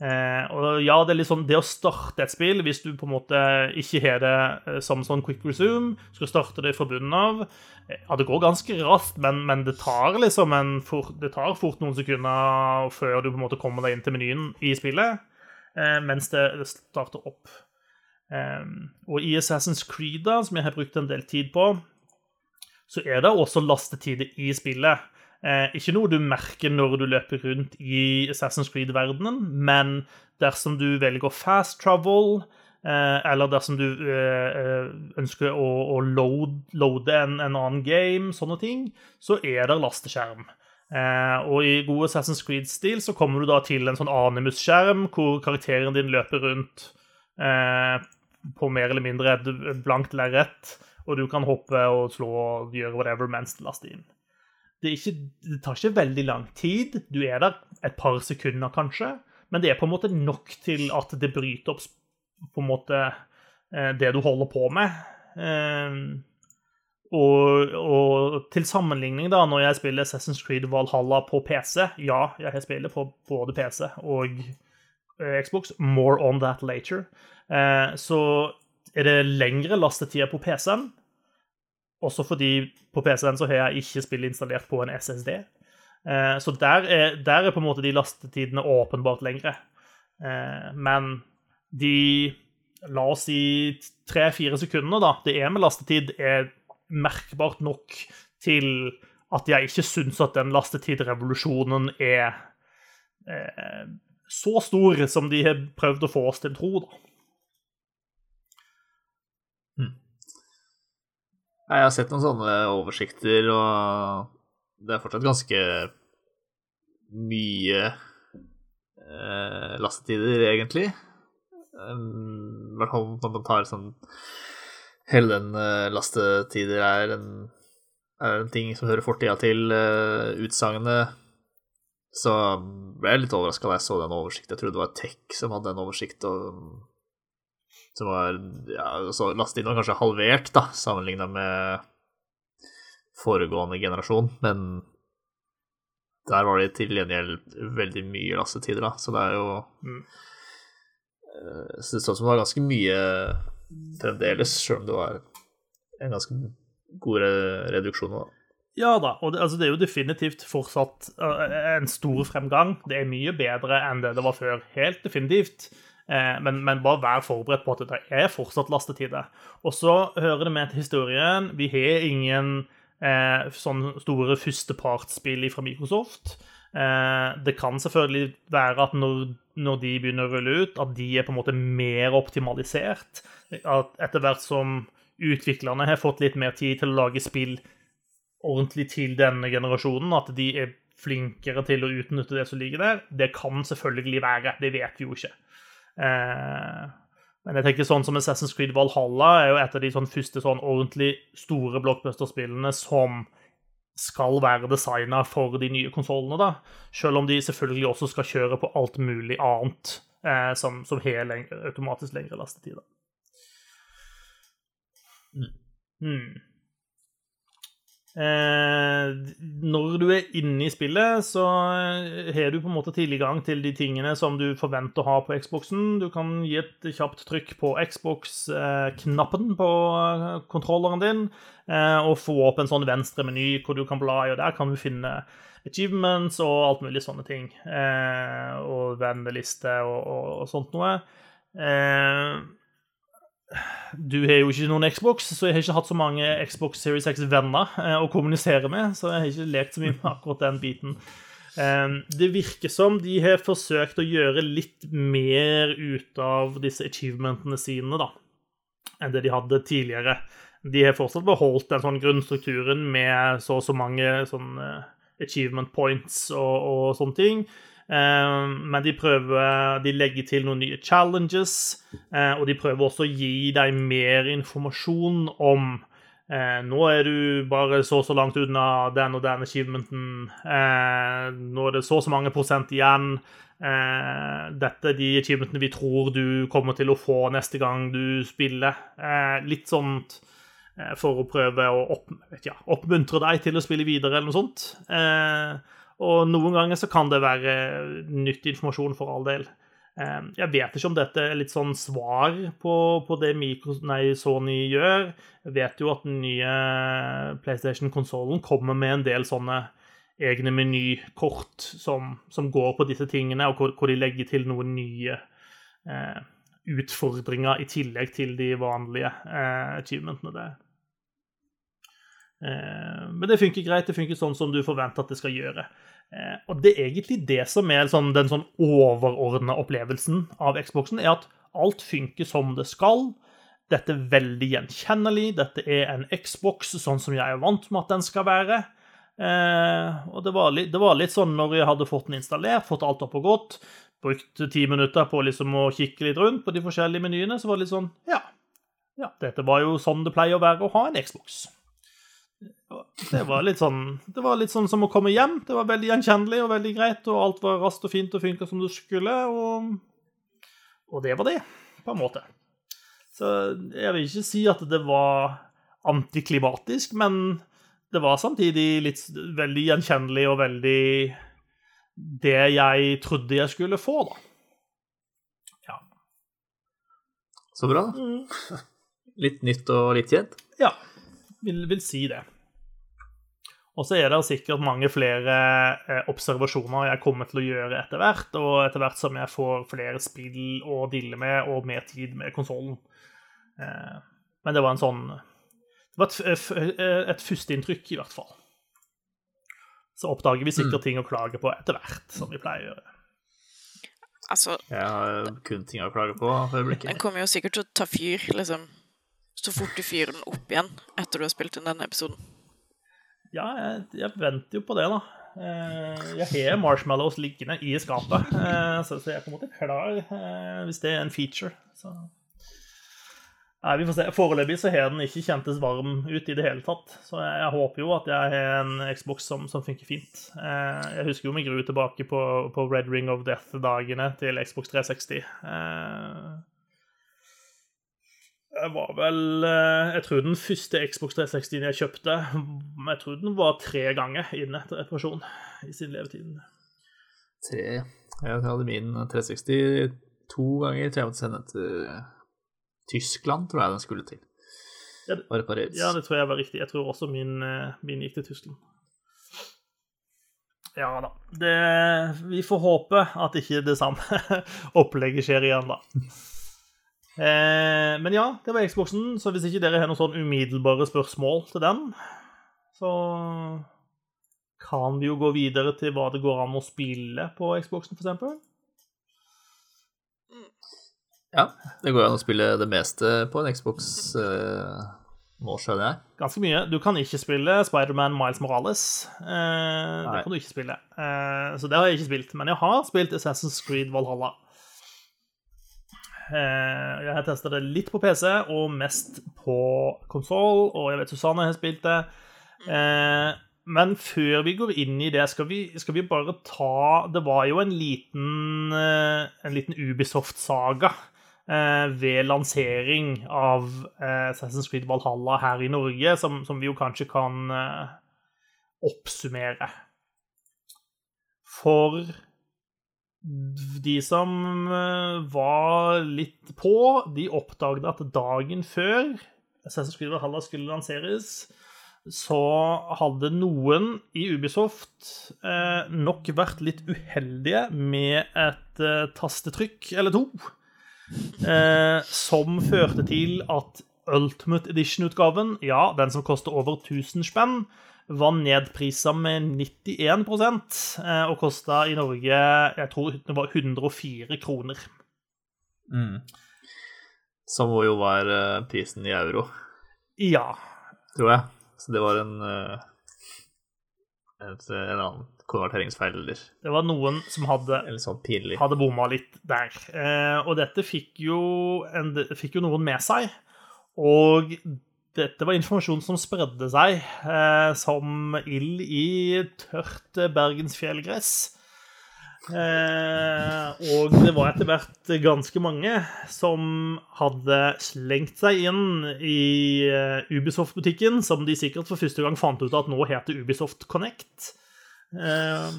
Eh, og ja, det er litt sånn det å starte et spill, hvis du på en måte ikke har det eh, som sånn quick resume, skal starte det fra bunnen av eh, Ja, det går ganske raskt, men, men det tar liksom en fort, det tar fort noen sekunder før du på en måte kommer deg inn til menyen i spillet, eh, mens det, det starter opp. Eh, og i Assassin's Creed, da, som jeg har brukt en del tid på, så er det også lastetider i spillet. Eh, ikke noe du merker når du løper rundt i Assassin's Creed-verdenen, men dersom du velger fast travel, eh, eller dersom du eh, eh, ønsker å, å load, loade en, en annen game, sånne ting, så er det lasteskjerm. Eh, og i god Assassin's Creed-stil så kommer du da til en sånn Animus-skjerm, hvor karakteren din løper rundt eh, på mer eller mindre et blankt lerret, og du kan hoppe og slå og gjøre whatever mens det laster inn det, ikke, det tar ikke veldig lang tid. Du er der et par sekunder, kanskje. Men det er på en måte nok til at det bryter opp på en måte eh, det du holder på med. Eh, og, og til sammenligning, da, når jeg spiller Assassin's Creed Valhalla på PC Ja, jeg spiller på både PC og eh, Xbox. More on that later. Så er det lengre lastetider på PC-en. Også fordi på PC-en så har jeg ikke spillet installert på en SSD. Eh, Så der er, der er på en måte de lastetidene åpenbart lengre. Eh, men de La oss si tre-fire sekunder da, det er med lastetid, er merkbart nok til at jeg ikke syns at den lastetidrevolusjonen er eh, så stor som de har prøvd å få oss til å tro, da. Jeg har sett noen sånne oversikter, og det er fortsatt ganske mye eh, lastetider, egentlig. I hvert fall når man tar sånn Hele den uh, lastetider er en, er en ting som hører fortida til uh, utsagnet. Så ble jeg litt overraska da jeg så den oversikten. Jeg trodde det var Tech som hadde en oversikt og, som var ja, så Lastetiden var kanskje halvert, da, sammenligna med foregående generasjon, men der var det til gjengjeld veldig mye lastetider, da, så det er jo Mm. Eh, Så det så ut som det var ganske mye fremdeles, sjøl om det var en ganske god reduksjon da. Ja da, og det, altså det er jo definitivt fortsatt eh, en stor fremgang. Det er mye bedre enn det det var før, helt definitivt. Eh, men, men bare vær forberedt på at det er fortsatt lastetider. Og så hører det med til historien. Vi har ingen eh, sånne store førstepartsspill fra Microsoft. Eh, det kan selvfølgelig være at når, når de begynner å rulle ut, at de er på en måte mer optimalisert. At etter hvert som utviklerne har fått litt mer tid til å lage spill ordentlig til denne generasjonen, at de er flinkere til å utnytte det som ligger der. Det kan selvfølgelig være, det vet vi jo ikke. Eh, men jeg tenker sånn som Assassin's Creed Valhalla er jo et av de sånn første sånn ordentlig store blockbuster-spillene som skal være designa for de nye konsollene, da. Selv om de selvfølgelig også skal kjøre på alt mulig annet eh, som, som har automatisk lengre lastetid. da. Mm. Eh, når du er inne i spillet, så har du på en måte tilgang til de tingene som du forventer å ha på Xboxen. Du kan gi et kjapt trykk på Xbox-knappen på eh, kontrolleren din eh, og få opp en sånn venstre meny hvor du kan bla i, og der kan du finne achievements og alt mulig sånne ting. Eh, og venneliste og, og, og sånt noe. Eh, du har jo ikke noen Xbox, så jeg har ikke hatt så mange Xbox Series X-venner eh, å kommunisere med, så jeg har ikke lekt så mye med akkurat den biten. Eh, det virker som de har forsøkt å gjøre litt mer ut av disse achievementene sine, da, enn det de hadde tidligere. De har fortsatt beholdt den sånn grunnstrukturen med så og så mange sånn eh, achievement points og, og sånne ting. Eh, men de prøver De legger til noen nye challenges, eh, og de prøver også å gi deg mer informasjon om eh, Nå er du bare så og så langt unna den og den achievementen. Eh, nå er det så og så mange prosent igjen. Dette er de achievementene vi tror du kommer til å få neste gang du spiller. Litt sånt for å prøve å opp, ja, oppmuntre deg til å spille videre, eller noe sånt. Eh, og noen ganger så kan det være nyttig informasjon for all del. Eh, Jeg vet ikke om dette er litt sånn svar på, på det Micro, nei, Sony gjør. Jeg vet jo at den nye PlayStation-konsollen kommer med en del sånne egne menykort som, som går på disse tingene, og hvor, hvor de legger til noen nye eh, utfordringer i tillegg til de vanlige eh, achievementene men det funker greit. Det funker sånn som du forventer at det skal gjøre. Eh, og det er egentlig det som er sånn, den sånn overordna opplevelsen av Xboxen, er at alt funker som det skal. Dette er veldig gjenkjennelig. Dette er en Xbox sånn som jeg er vant med at den skal være. Eh, og det var, litt, det var litt sånn når jeg hadde fått den installert, fått alt opp og gått, brukt ti minutter på liksom å kikke litt rundt på de forskjellige menyene, så var det litt sånn Ja, ja dette var jo sånn det pleier å være å ha en Xbox. Det var litt sånn Det var litt sånn som å komme hjem. Det var veldig gjenkjennelig og veldig greit, og alt var raskt og fint og funka som det skulle, og, og det var det, på en måte. Så jeg vil ikke si at det var antiklimatisk, men det var samtidig litt veldig gjenkjennelig og veldig det jeg trodde jeg skulle få, da. Ja. Så bra. Litt nytt og litt kjent. Ja, vil, vil si det. Og så er det sikkert mange flere eh, observasjoner jeg kommer til å gjøre etter hvert, og etter hvert som jeg får flere spill å dille med og mer tid med konsollen. Eh, men det var en sånn Det var et, f- et førsteinntrykk, i hvert fall. Så oppdager vi sikkert ting å klage på etter hvert, som vi pleier å gjøre. Altså, Jeg har kun ting å klage på for den kommer jo sikkert til å ta fyr, liksom. Så fort du fyrer den opp igjen etter du har spilt inn denne episoden. Ja, jeg, jeg venter jo på det, da. Eh, Jeg har marshmallows liggende i skapet, eh, så jeg er på en måte klar eh, hvis det er en feature. Så Nei, vi får se. Foreløpig så har den ikke kjentes varm ut i det hele tatt. Så jeg, jeg håper jo at jeg har en Xbox som, som funker fint. Jeg husker jo med gru tilbake på, på Red Ring of Death-dagene til Xbox 360. Jeg var vel eh, Jeg tror den første Xbox 360 jeg kjøpte, jeg tror den var tre ganger inne til reparasjon i sin levetid. Tre. Jeg hadde min 360 to ganger, så jeg måtte sende den til Tyskland, tror jeg den skulle til. Ja, det- Og repareres. Ja, det tror jeg var riktig. Jeg tror også min, eh, min gikk til Tyskland. Ja da. Det, vi får håpe at ikke det samme opplegget skjer igjen, da. Eh, men ja, det var Xboxen, så hvis ikke dere har noen sånn umiddelbare spørsmål til den, så kan vi jo gå videre til hva det går an å spille på Xboxen, f.eks. Ja, det går an å spille det meste på en Xbox eh, nå, skjønner jeg. Ganske mye. Du kan ikke spille Spiderman Miles Morales. Eh, det kan du ikke spille. Eh, så det har jeg ikke spilt. Men jeg har spilt Assassin's Creed Valhalla. Eh, jeg har testa det litt på PC og mest på konsoll, og jeg vet Susanne har spilt det. Eh, men før vi går inn i det, skal vi, skal vi bare ta Det var jo en liten, eh, en liten Ubisoft-saga ved lansering av Assassin's Creed Valhalla her i Norge, som, som vi jo kanskje kan oppsummere. For de som eh, var litt på, de oppdaget at dagen før Assassin's Creed Valhalla skulle lanseres, så hadde noen i Ubisoft eh, nok vært litt uheldige med et eh, tastetrykk eller to, eh, som førte til at Ultimate Edition-utgaven, ja, den som koster over 1000 spenn, var nedprisa med 91 eh, og kosta i Norge jeg tror det var 104 kroner. Som jo var eh, prisen i euro, Ja. tror jeg. Så det var en en, et, en annen konverteringsfeil eller, Det var noen som hadde sånn hadde bomma litt der. Eh, og dette fikk jo, en, fikk jo noen med seg. Og dette var informasjon som spredde seg eh, som ild i tørt bergensfjellgress. Eh, og det var etter hvert ganske mange som hadde slengt seg inn i eh, Ubisoft-butikken, som de sikkert for første gang fant ut at nå heter Ubisoft Connect. Eh,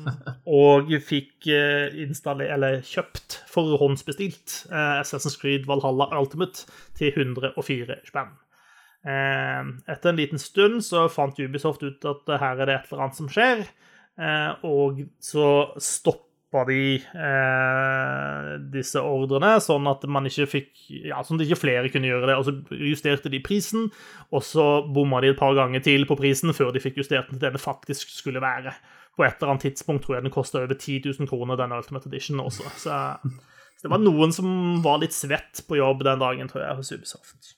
og fikk eh, kjøpt forhåndsbestilt eh, Assassin's Creed Valhalla Ultimate til 104 spenn. Eh, etter en liten stund så fant Ubisoft ut at eh, her er det et eller annet som skjer, eh, og så stoppa de eh, disse ordrene, sånn at man ikke fikk Ja, sånn at ikke flere kunne gjøre det. Og så justerte de prisen, og så bomma de et par ganger til på prisen før de fikk justert den til det det faktisk skulle være. På et eller annet tidspunkt tror jeg den kosta over 10 000 kroner, den Ultimate Edition også. Så, så det var noen som var litt svett på jobb den dagen, tror jeg, hos Ubisoft.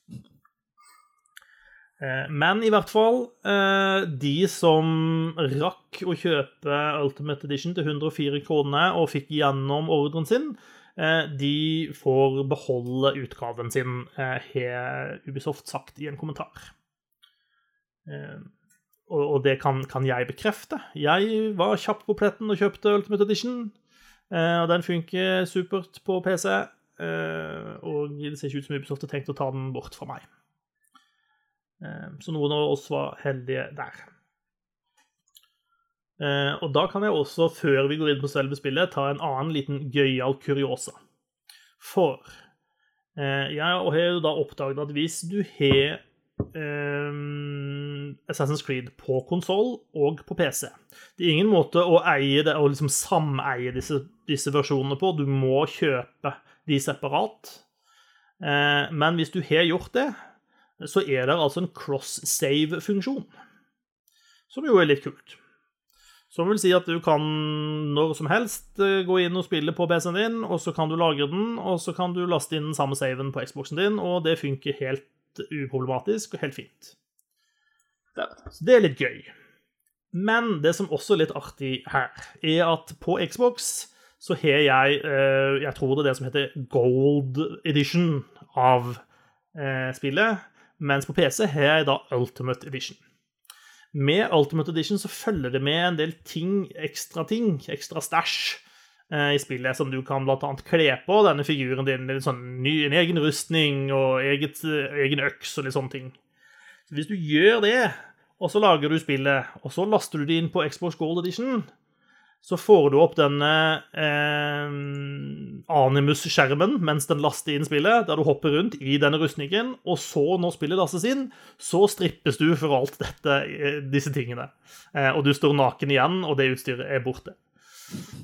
Eh, Men i hvert fall, eh, de som rakk å kjøpe Ultimate Edition til 104 kroner og fikk gjennom ordren sin, eh, de får beholde utgaven sin, har Ubisoft sagt i en kommentar. Og det kan, kan jeg bekrefte. Jeg var kjapp på pletten og kjøpte Ultimate Edition. Og den funker supert på PC. Og det ser ikke ut som Ubisoft har tenkt å ta den bort fra meg. Eh, Så noen av oss var heldige der. Eh, Og da kan jeg også, før vi går inn på selve spillet, ta en annen liten gøyal kuriosa. For eh, jeg har jo da oppdaget at hvis du har eh, Assassin's Creed på konsoll og på PC. Det er ingen måte å eie det og liksom sameie disse, disse versjonene på. Du må kjøpe de separat. Men hvis du har gjort det, så er det altså en cross-save-funksjon. Som jo er litt kult. Som vil si at du kan når som helst eh, gå inn og spille på PC-en din, og så kan du lagre den, og så kan du laste inn den samme saven på Xboxen din, og det funker helt uproblematisk og helt fint. Så det er litt gøy. Men det som også er litt artig her, er at på Xbox så har jeg eh, Jeg tror det er det som heter gold edition av eh, spillet, mens på PC har jeg da ultimate edition. Med Ultimate Edition så følger det med en del ting, ekstra ting, ekstra stæsj eh, i spillet, som du kan annet kle på denne figuren din. En, sånn ny, en egen rustning og eget, egen øks og litt sånne ting. Hvis du gjør det, og så lager du spillet, og så laster du det inn på Xbox Gold Edition, så får du opp denne eh, Animus-skjermen mens den laster inn spillet, der du hopper rundt i denne rustningen, og så, når spillet lastes inn, så strippes du for alt dette, eh, disse tingene. Eh, og du står naken igjen, og det utstyret er borte.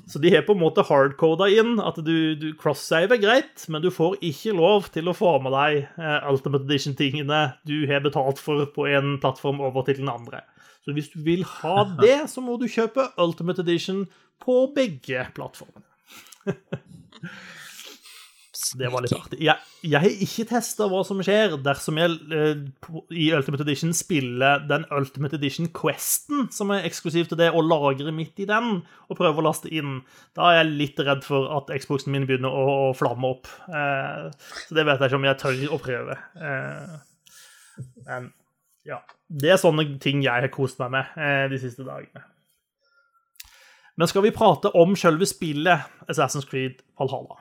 Så de har på en måte hardcoda inn at du, du cross-saver greit, men du får ikke lov til å få med deg eh, Ultimate Edition-tingene du har betalt for på en plattform over til den andre. Så hvis du vil ha det, så må du kjøpe Ultimate Edition på begge plattformene. Det var litt artig. Jeg, jeg har ikke testa hva som skjer dersom jeg eh, i Ultimate Edition spiller den Ultimate Edition Questen, som er eksklusiv til det, og lagrer midt i den og prøver å laste inn. Da er jeg litt redd for at Xboxen min begynner å, å flamme opp. Eh, så det vet jeg ikke om jeg tør å prøve. Eh, men ja. Det er sånne ting jeg har kost meg med eh, de siste dagene. Men skal vi prate om selve spillet Assassin's Creed Valhalla?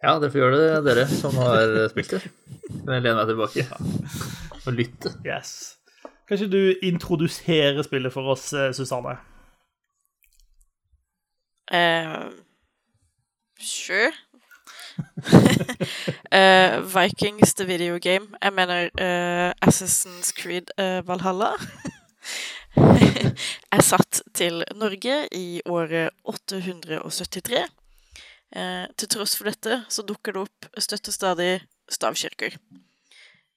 Ja, det får gjøre det, dere som har spilt det. Jeg lene meg tilbake og lytte? Yes. Kanskje du introduserer spillet for oss, eh, Susanne? Uh, sure. Uh, Vikings the video game. Jeg mener uh, Assassin's Creed Valhalla. er satt til Norge i året 873. Eh, til tross for dette så dukker det opp støttestadig stadig stavkirker.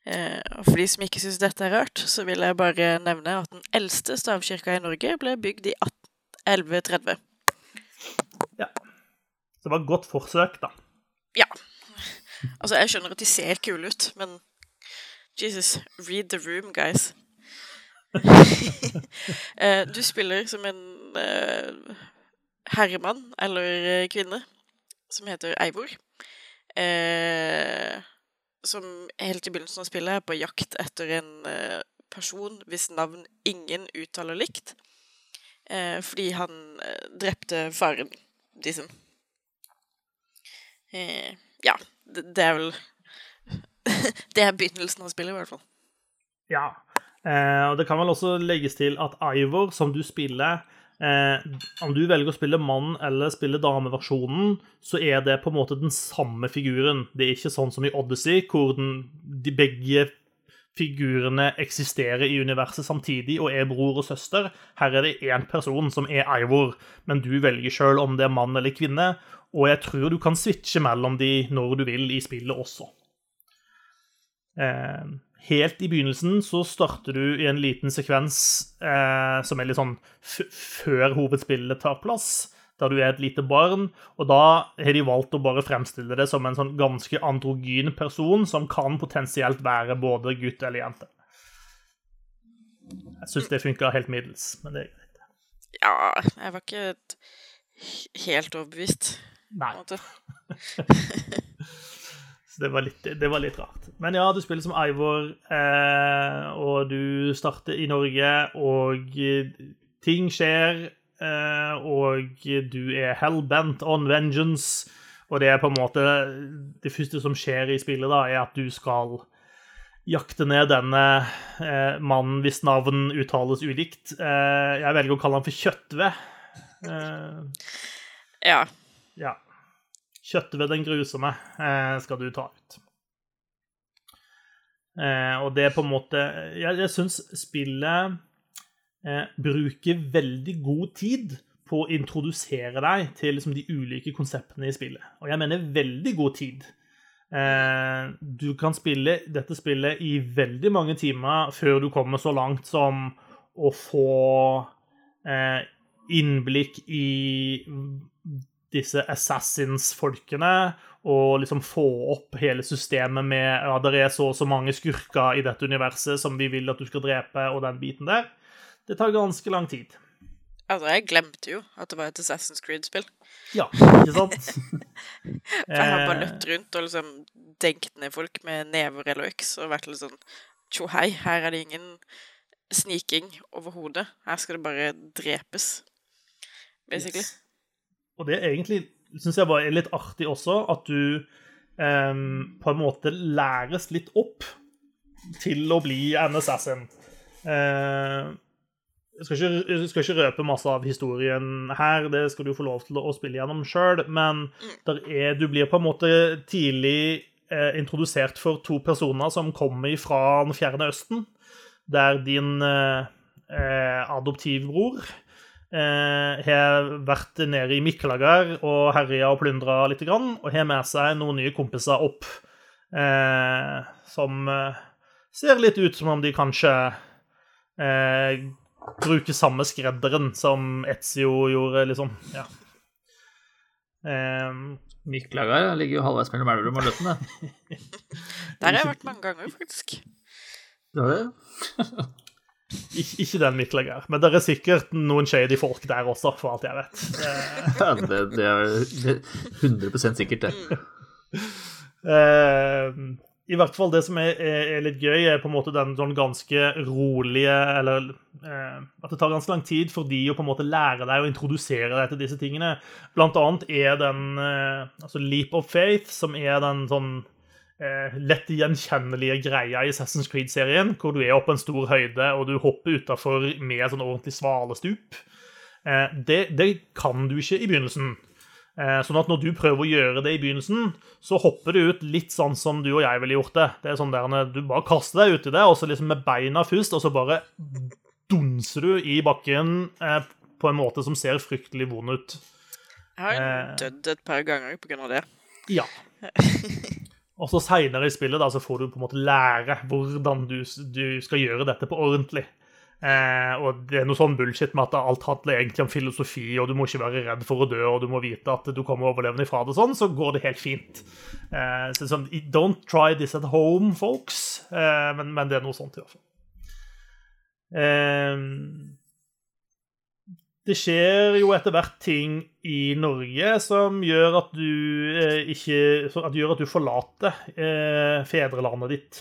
Og for de som ikke syns dette er rart, så vil jeg bare nevne at den eldste stavkirka i Norge ble bygd i 1130. Ja. Så det var et godt forsøk, da. Ja. Altså, jeg skjønner at de ser kule ut, men Jesus, read the room, guys. eh, du spiller som en uh, herremann eller kvinne som heter Eivor. Uh, som helt i begynnelsen av spillet er på jakt etter en uh, person hvis navn ingen uttaler likt. Eh, fordi han eh, drepte faren liksom. ja, det, det, er vel Det er begynnelsen av spillet, i hvert fall. Ja. Eh, og det kan vel også legges til at Ivor, som du spiller Eh, om du velger å spille mann eller spille dameversjonen, så er det på en måte den samme figuren. Det er ikke sånn som i Odyssey, hvor den, de begge figurene eksisterer i universet samtidig og er bror og søster. Her er det én person som er Ivor, men du velger sjøl om det er mann eller kvinne. Og jeg tror du kan switche mellom de når du vil i spillet også. Eh, helt i begynnelsen så starter du i en liten sekvens eh, som er litt sånn før hovedspillet tar plass, da du er et lite barn. Og da har de valgt å bare fremstille det som en sånn ganske androgyn person som kan potensielt være både gutt eller jente. Jeg syns det funka helt middels, men det er greit. Ja, jeg var ikke helt overbevist. Nei. Så det var, litt, det var, litt, rart. Men ja, du spiller som Ivor, eh, og du starter i Norge, og ting skjer, eh, og du er hellbent on vengeance. Og det er på en måte Det første som skjer i spillet, da, er at du skal jakte ned denne eh, mannen hvis navn uttales ulikt. Eh, jeg velger å kalle han for Kjøttved. Eh, ja. Ja. Kjøttet ved den grusomme eh, skal du ta ut. Eh, og det er på en måte Jeg, jeg syns spillet eh, bruker veldig god tid på å introdusere deg til liksom, de ulike konseptene i spillet. Og jeg mener veldig god tid. Eh, du kan spille dette spillet i veldig mange timer før du kommer så langt som å få eh, innblikk i disse assassins-folkene, og liksom få opp hele systemet med ja, det er så og så mange skurker i dette universet som vi vil at du skal drepe, og den biten der. Det tar ganske lang tid. Altså, jeg glemte jo at det var et Assassin's Creed-spill. Ja, ikke sant? For jeg har bare Eh, løpt rundt og liksom denkt ned folk med never eller øks og vært litt sånn Tjo hei, her er det ingen sniking overhodet. Her skal det bare drepes, basically. Yes. Og det egentlig syns jeg var litt artig også, at du em, på en måte læres litt opp til å bli en assassin. Eh, jeg skal, ikke, jeg skal ikke røpe masse av historien her, det skal du få lov til å spille gjennom sjøl, men er, du blir på en måte tidlig eh, introdusert for to personer som kommer fra den fjerne østen, der din eh, eh, adoptivbror eh, har vært nede i Miklagard og herja og plyndra litt, grann, og har med seg noen nye kompiser opp eh, som eh, ser litt ut som om de kanskje eh, bruker samme skredderen som Etzio gjorde, liksom. Ja. Eh, Miklagard ligger jo halvveis mellom Elverum og Løten, det. Der har jeg vært mange ganger, faktisk. Du har det? Ikke, ikke den Mikkelager. men det er sikkert noen shady folk der også, for alt jeg vet. Ja, det, det er er 100% sikkert, det. Eh, I hvert fall det som er, er, litt gøy, er på en måte den sånn ganske rolige Eller eh, at det tar ganske lang tid for de å på en måte lære deg å introdusere deg til disse tingene. Blant annet er den eh, altså Leap of Faith, som er den sånn eh, lett gjenkjennelige greia i Assassin's Creed-serien, hvor du er oppe en stor høyde og du hopper utafor med sånn ordentlig svalestup. Eh, det, det kan du ikke i begynnelsen. Eh, Sånn at når du prøver å gjøre det i begynnelsen, så hopper du ut litt sånn som du og jeg ville gjort det. Det er sånn der Du bare kaster deg uti det, og så liksom med beina først, og så bare dunser du i bakken eh, på en måte som ser fryktelig vond ut. Jeg har jo dødd et par ganger på grunn av det. Ja. Og så seinere i spillet da, så får du på en måte lære hvordan du, du skal gjøre dette på ordentlig. Eh, og det er noe sånn bullshit med at alt handler egentlig om filosofi, og du må ikke være redd for å dø, og du må vite at du kommer overlevende ifra det, sånn, så går det helt fint. Eh, så sånn, Don't try this at home, folks. Eh, men, men det er noe sånt, i hvert fall. Eh, det skjer jo etter hvert ting i Norge som gjør at du eh, ikke at gjør at du forlater eh, fedrelandet ditt.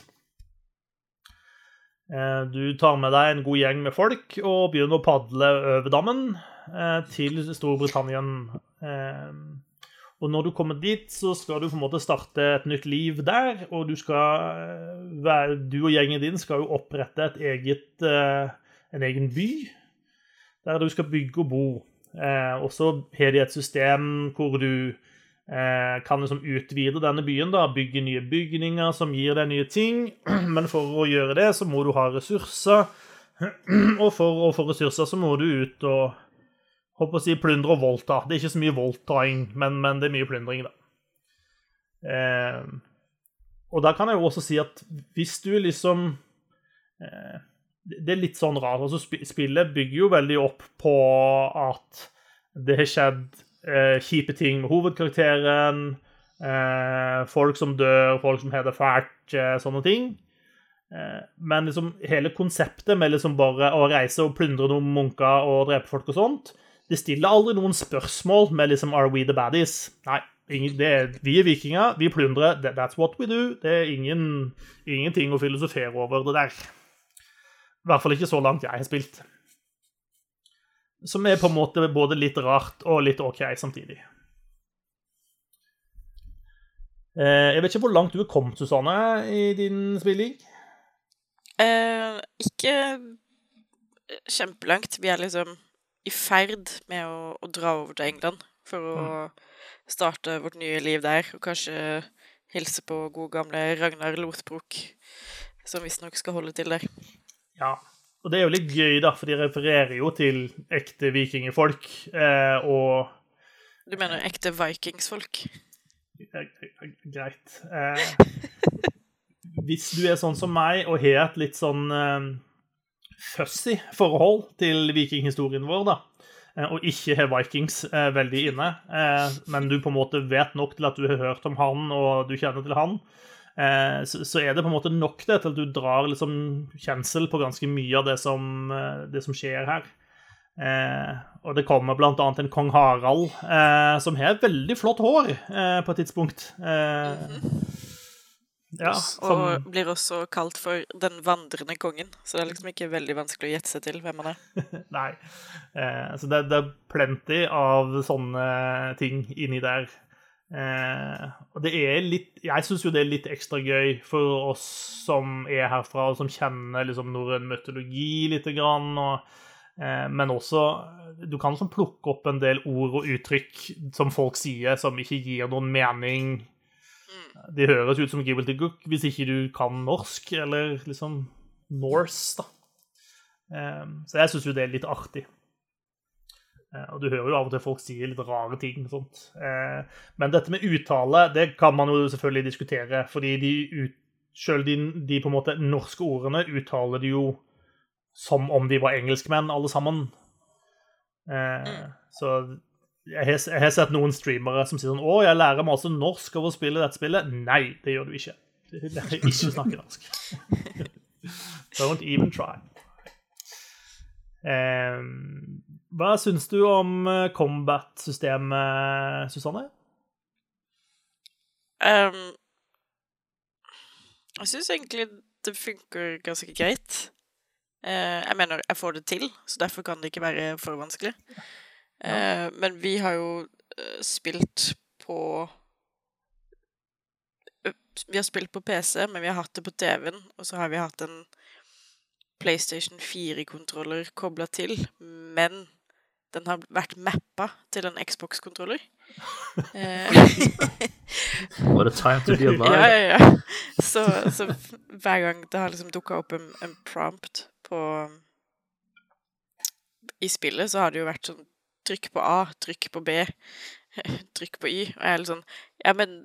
Eh, du tar med deg en god gjeng med folk og begynner å padle over dammen eh, til Storbritannia. Eh, og når du kommer dit, så skal du på en måte starte et nytt liv der, og du skal eh, Du og gjengen din skal jo opprette et eget, en egen by der du skal bygge og bo. Eh, og så har de et system hvor du eh, kan liksom utvide denne byen, da, bygge nye bygninger som gir deg nye ting. Men for å gjøre det, så må du ha ressurser. Og for å få ressurser, så må du ut og håper å si plyndre og voldta. Det er ikke så mye voldtaing, men, men det er mye plyndring, da. Eh, og da kan jeg jo også si at hvis du liksom eh, det er litt sånn rart. altså Spillet bygger jo veldig opp på at det har skjedd eh, kjipe ting med hovedkarakteren. Eh, folk som dør, folk som har det fælt, eh, sånne ting. Eh, men liksom hele konseptet med liksom bare å reise og plyndre noen munker og drepe folk og sånt, det stiller aldri noen spørsmål med liksom Are we the baddies? Nei. Ingen, er, vi er vikinger, vi plyndrer. That's what we do. Det er ingen, ingenting å filosofere over det der. I hvert fall ikke så langt jeg har spilt. Som er på en måte både litt rart og litt OK samtidig. Eh, Jeg vet ikke hvor langt du er kommet, Susanne, i din spilling? Eh, ikke kjempelangt. Vi er liksom i ferd med å, å dra over til England for å starte vårt nye liv der, og kanskje hilse på gode gamle Ragnar Lothbrok som visstnok skal holde til der. Ja. Og det er jo litt gøy, da, for de refererer jo til ekte vikingfolk. Eh, og Du mener ekte vikingsfolk? eh, Greit. Eh, hvis du er sånn som meg og har et litt sånn eh, fussy forhold til vikinghistorien vår, da, eh, og ikke har Vikings eh, veldig inne, eh, men du på en måte vet nok til at du har hørt om han, og du kjenner til han, eh, så, så er det på en måte nok det til at du drar liksom kjensel på ganske mye av det som, eh, det som skjer her. Eh, og det kommer blant annet en kong Harald eh, som har veldig flott hår eh, på et tidspunkt. Eh, ja, som, Og blir også kalt for den vandrende kongen, så det er liksom ikke veldig vanskelig å gjette seg til hvem han er. Nei. Eh, så det, det er plenty av sånne ting inni der. Eh, og det er litt Jeg syns jo det er litt ekstra gøy for oss som er herfra, og som kjenner liksom norrøn mytologi lite grann. og Eh, Men også Du kan liksom plukke opp en del ord og uttrykk som folk sier, som ikke gir noen mening. De høres ut som gibbeltigguk hvis ikke du kan norsk, eller liksom Norse, da. Eh, Så jeg syns jo det er litt artig. Eh, Og du hører jo av og til folk sier litt rare ting. og sånt. Eh, Men dette med uttale, det kan man jo selvfølgelig diskutere, fordi de ut, selv de, de på en måte norske ordene uttaler de jo som om de var engelskmenn, alle sammen. Eh, Så jeg har, jeg har sett noen streamere som sier sånn Å, jeg lærer masse norsk av å spille dette spillet. Nei, det gjør du ikke. Du lærer ikke å snakke norsk. Don't even try. Eh, hva syns du om eh, combat-systemet, Susanne? Um, jeg syns egentlig det funker ganske greit. Uh, jeg mener, jeg får det til, så derfor kan det ikke være for vanskelig. Eh, men vi har jo spilt på Vi har spilt på PC, men vi har hatt det på TV-en, og så har vi hatt en PlayStation 4-kontroller kobla til, men den har vært mappa til en Xbox-kontroller. Eh, What a time to be ja, alive. ja, ja. Så, så hver gang det har liksom dukka opp en, en prompt på I spillet, så har det jo vært sånn Trykk på A, trykk på B, trykk på Y. Og jeg er litt sånn Ja, men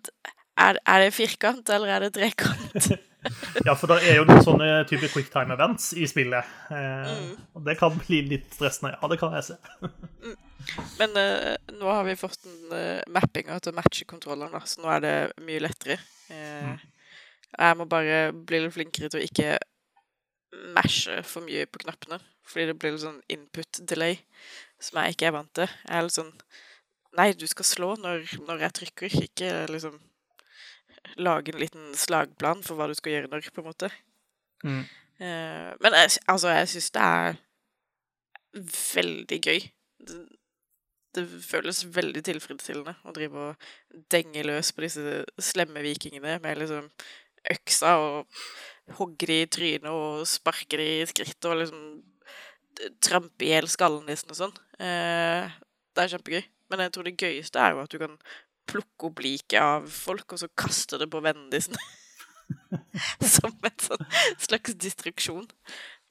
er, er det firkant, eller er det trekant? Ja, for det er jo noen sånne type quicktime events i spillet. Eh, Mm. Og det kan bli litt stressende. Ja, det kan jeg se. Men eh, nå har vi fått en uh, mappinga til å matche kontrolleren, så nå er det mye lettere. Eh, Jeg må bare bli litt flinkere til å ikke mashe for mye på knappene, fordi det blir litt sånn input delay som jeg ikke er vant til. Jeg er litt sånn Nei, du skal slå når, når jeg trykker, ikke liksom lage en liten slagplan for hva du skal gjøre når, på en måte. Mm. Eh, men jeg, altså, jeg syns det er veldig gøy. Det, det føles veldig tilfredsstillende å drive og denge løs på disse slemme vikingene med liksom øksa og hogge de i trynet og sparke de i skrittet og liksom trampe i hjel skallen deres og sånn. Eh, det er kjempegøy. Men jeg tror det gøyeste er jo at du kan plukke opp liket av folk, og så kaste det på vennene dine. Som en sånn slags distruksjon.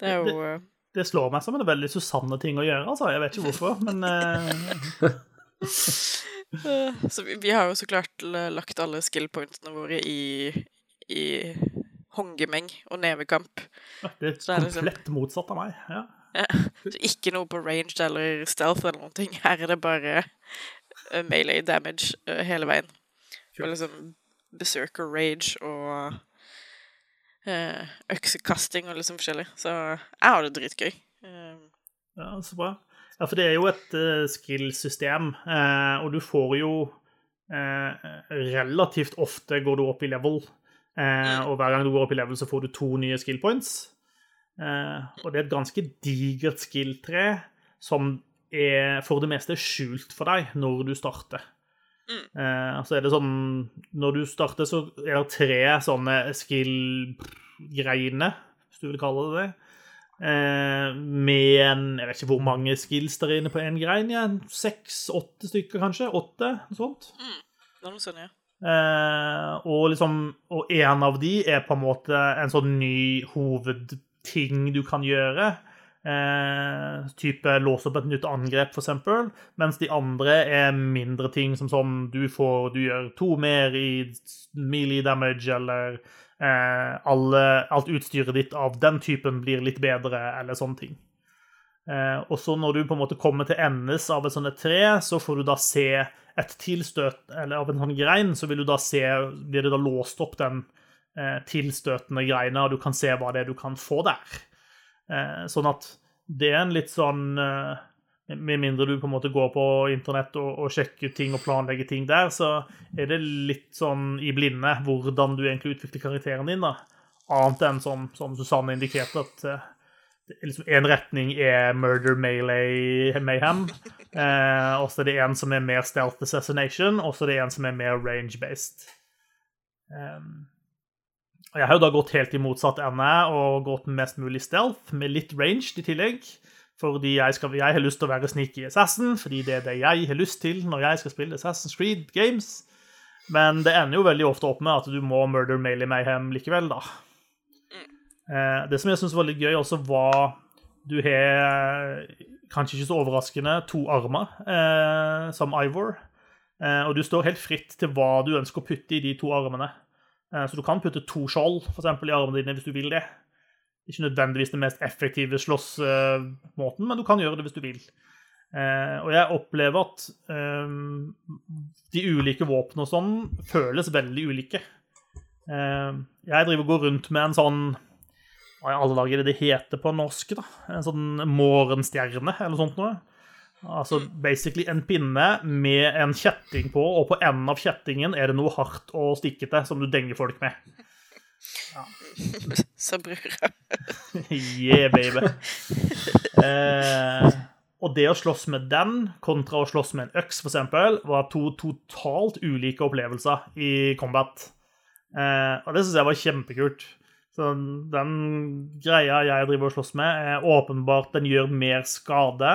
Det er jo det, Det slår meg som en veldig Susanne-ting å gjøre, altså. Jeg vet ikke hvorfor, men eh, Eh, Så vi, vi har jo så klart lagt alle skill pointsene våre i, i hongemeng og nevekamp. det er det er liksom- komplett motsatt av meg. Ja. Så ikke noe på ranged eller stealth eller noen ting. Her er det bare eh, melee damage uh, hele veien. Og liksom berserker rage og uh, øksekasting og liksom forskjellig. Så jeg har det dritgøy. Ja, så bra. Ja, for det er jo et uh, skill-system, og du får jo Relativt ofte går du opp i level, eh, og hver gang du går opp i level, så får du to nye skill points. Og det er et ganske digert skill-tre som er for det meste skjult for deg når du starter. Eh, så er det sånn Når du starter, så er det tre sånne skill-greiene, hvis du vil kalle det det. Eh, med en Jeg vet ikke hvor mange skills der er inne på én grein. Ja. Seks-åtte stykker, kanskje? Åtte? Noe sånt. er noe sånt ja. Eh, og liksom Og en av de er på en måte en sånn ny hovedting du kan gjøre. Eh, type låse opp et nytt angrep, f.eks. Mens de andre er mindre ting, som sånn du får Du gjør to mer i melee damage, eller eh, alle, alt utstyret ditt av den typen blir litt bedre, eller sånne ting. Eh, og så når du på en måte kommer til endes av et sånt tre, så får du da se et tilstøt eller av en sånn grein, så vil du da se Blir det da låst opp den eh, tilstøtende greina, og du kan se hva det er du kan få der. Eh, sånn at det er en litt sånn eh, Med mindre du på en måte går på internett og, og sjekker ting og planlegger ting der, så er det litt sånn i blinde hvordan du egentlig utvikler karakteren din. da. Annet enn som, som Susanne indikerte, at eh, liksom en retning er murder melee mayhem. Eh, og så er det en som er mer stealth assassination, og så er det en som er mer range-based. Um, jeg har jo da gått helt i motsatt ende og gått mest mulig stealth, med litt range i tillegg. Fordi jeg, skal, jeg har lyst til å være sneaky assassin, fordi det er det jeg har lyst til når jeg skal spille Assassin's Creed Games. Men det ender jo veldig ofte opp med at du må murder Mailey Mayhem likevel, da. Eh, det som jeg syns var litt gøy, også var Du har, kanskje ikke så overraskende, to armer eh, som Ivor. Eh, og du står helt fritt til hva du ønsker å putte i de to armene. Eh, så du kan putte to skjold for eksempel, i armene dine hvis du vil det. Ikke nødvendigvis den mest effektive slåssmåten, men du kan gjøre det hvis du vil. Eh, og jeg opplever at um, de ulike våpnene og sånn føles veldig ulike. Jeg driver og går rundt med en sånn Hva i alle dager er det det heter på norsk? da? En sånn morgenstjerne eller noe sånt noe. Altså basically en pinne med en kjetting på, og på enden av kjettingen er det noe hardt og stikkete som du denger folk med. Ja. Så brura. yeah, baby. Eh, og det å slåss med den kontra å slåss med en øks, for eksempel, var to totalt ulike opplevelser i combat. Eh, og det syns jeg var kjempekult. Så den greia jeg driver og slåss med, er åpenbart den gjør mer skade.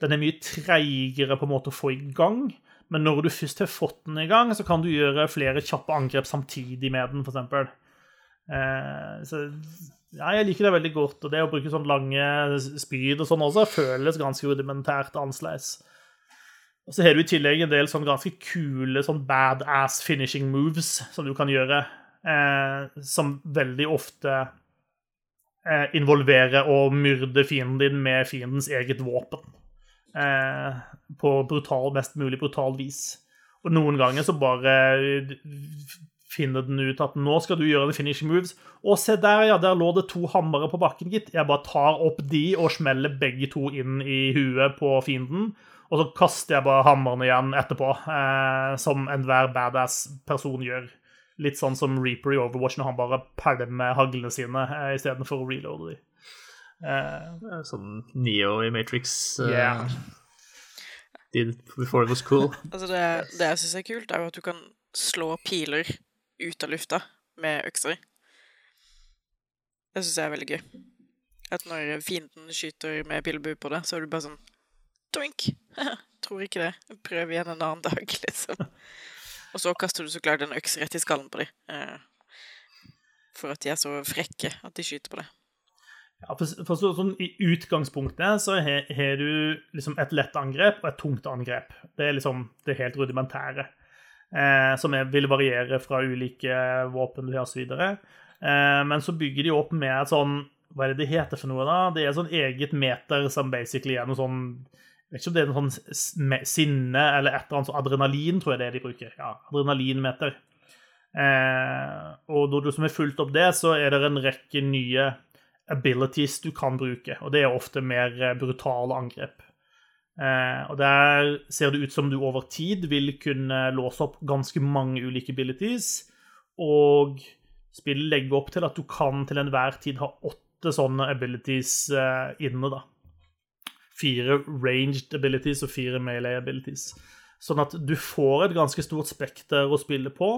Den er mye treigere på en måte å få i gang. Men når du først har fått den i gang, så kan du gjøre flere kjappe angrep samtidig med den, f.eks. Eh, så ja, jeg liker det veldig godt. Og det å bruke sånn lange spyd og sånn også føles ganske rudimentært annerledes. Og så har du i tillegg en del sånn ganske kule sånn badass finishing moves som du kan gjøre, eh, som veldig ofte eh, involverer å myrde fienden din med fiendens eget våpen eh, på brutal, mest mulig brutal vis. Og noen ganger så bare finner den ut at nå skal du gjøre the finishing moves. Og se der, ja, der lå det to hammere på bakken, gitt. Jeg bare tar opp de og smeller begge to inn i huet på fienden. Og så kaster jeg bare hammeren igjen etterpå, eh, som enhver badass person gjør. Litt sånn som Reaper i Overwatch når han bare pælmer haglene sine eh, istedenfor å reloade de. Eh, sånn Neo i Matrix uh, yeah. did before it was cool. altså det, det jeg syns er kult, er jo at du kan slå piler ut av lufta med økser. Det syns jeg er veldig gøy. At når fienden skyter med pilebue på det, så er du bare sånn Doink! Tror ikke det. Prøv igjen en annen dag, liksom. Og så kaster du så klart en øks rett i skallen på dem. Eh, for at de er så frekke at de skyter på det. Ja, for, for så, sånn, I utgangspunktet så har du liksom et lett angrep og et tungt angrep. Det er liksom det helt rudimentære. Eh, som er, vil variere fra ulike våpen du har osv. Eh, men så bygger de opp med et sånn Hva er det det heter for noe, da? Det er et sånn eget meter som basically er noe sånn jeg vet ikke om det er noe sånn sinne eller et eller annet sånn adrenalin, tror jeg det er de bruker. Ja, adrenalinmeter. Eh, og når du som har fulgt opp det, så er det en rekke nye abilities du kan bruke, og det er ofte mer eh, brutale angrep. Eh, og der ser det ut som du over tid vil kunne låse opp ganske mange ulike abilities, og spillet legger opp til at du kan til enhver tid ha åtte sånne abilities eh, inne, da. Fire ranged abilities og fire melee abilities. Sånn at du får et ganske stort spekter å spille på,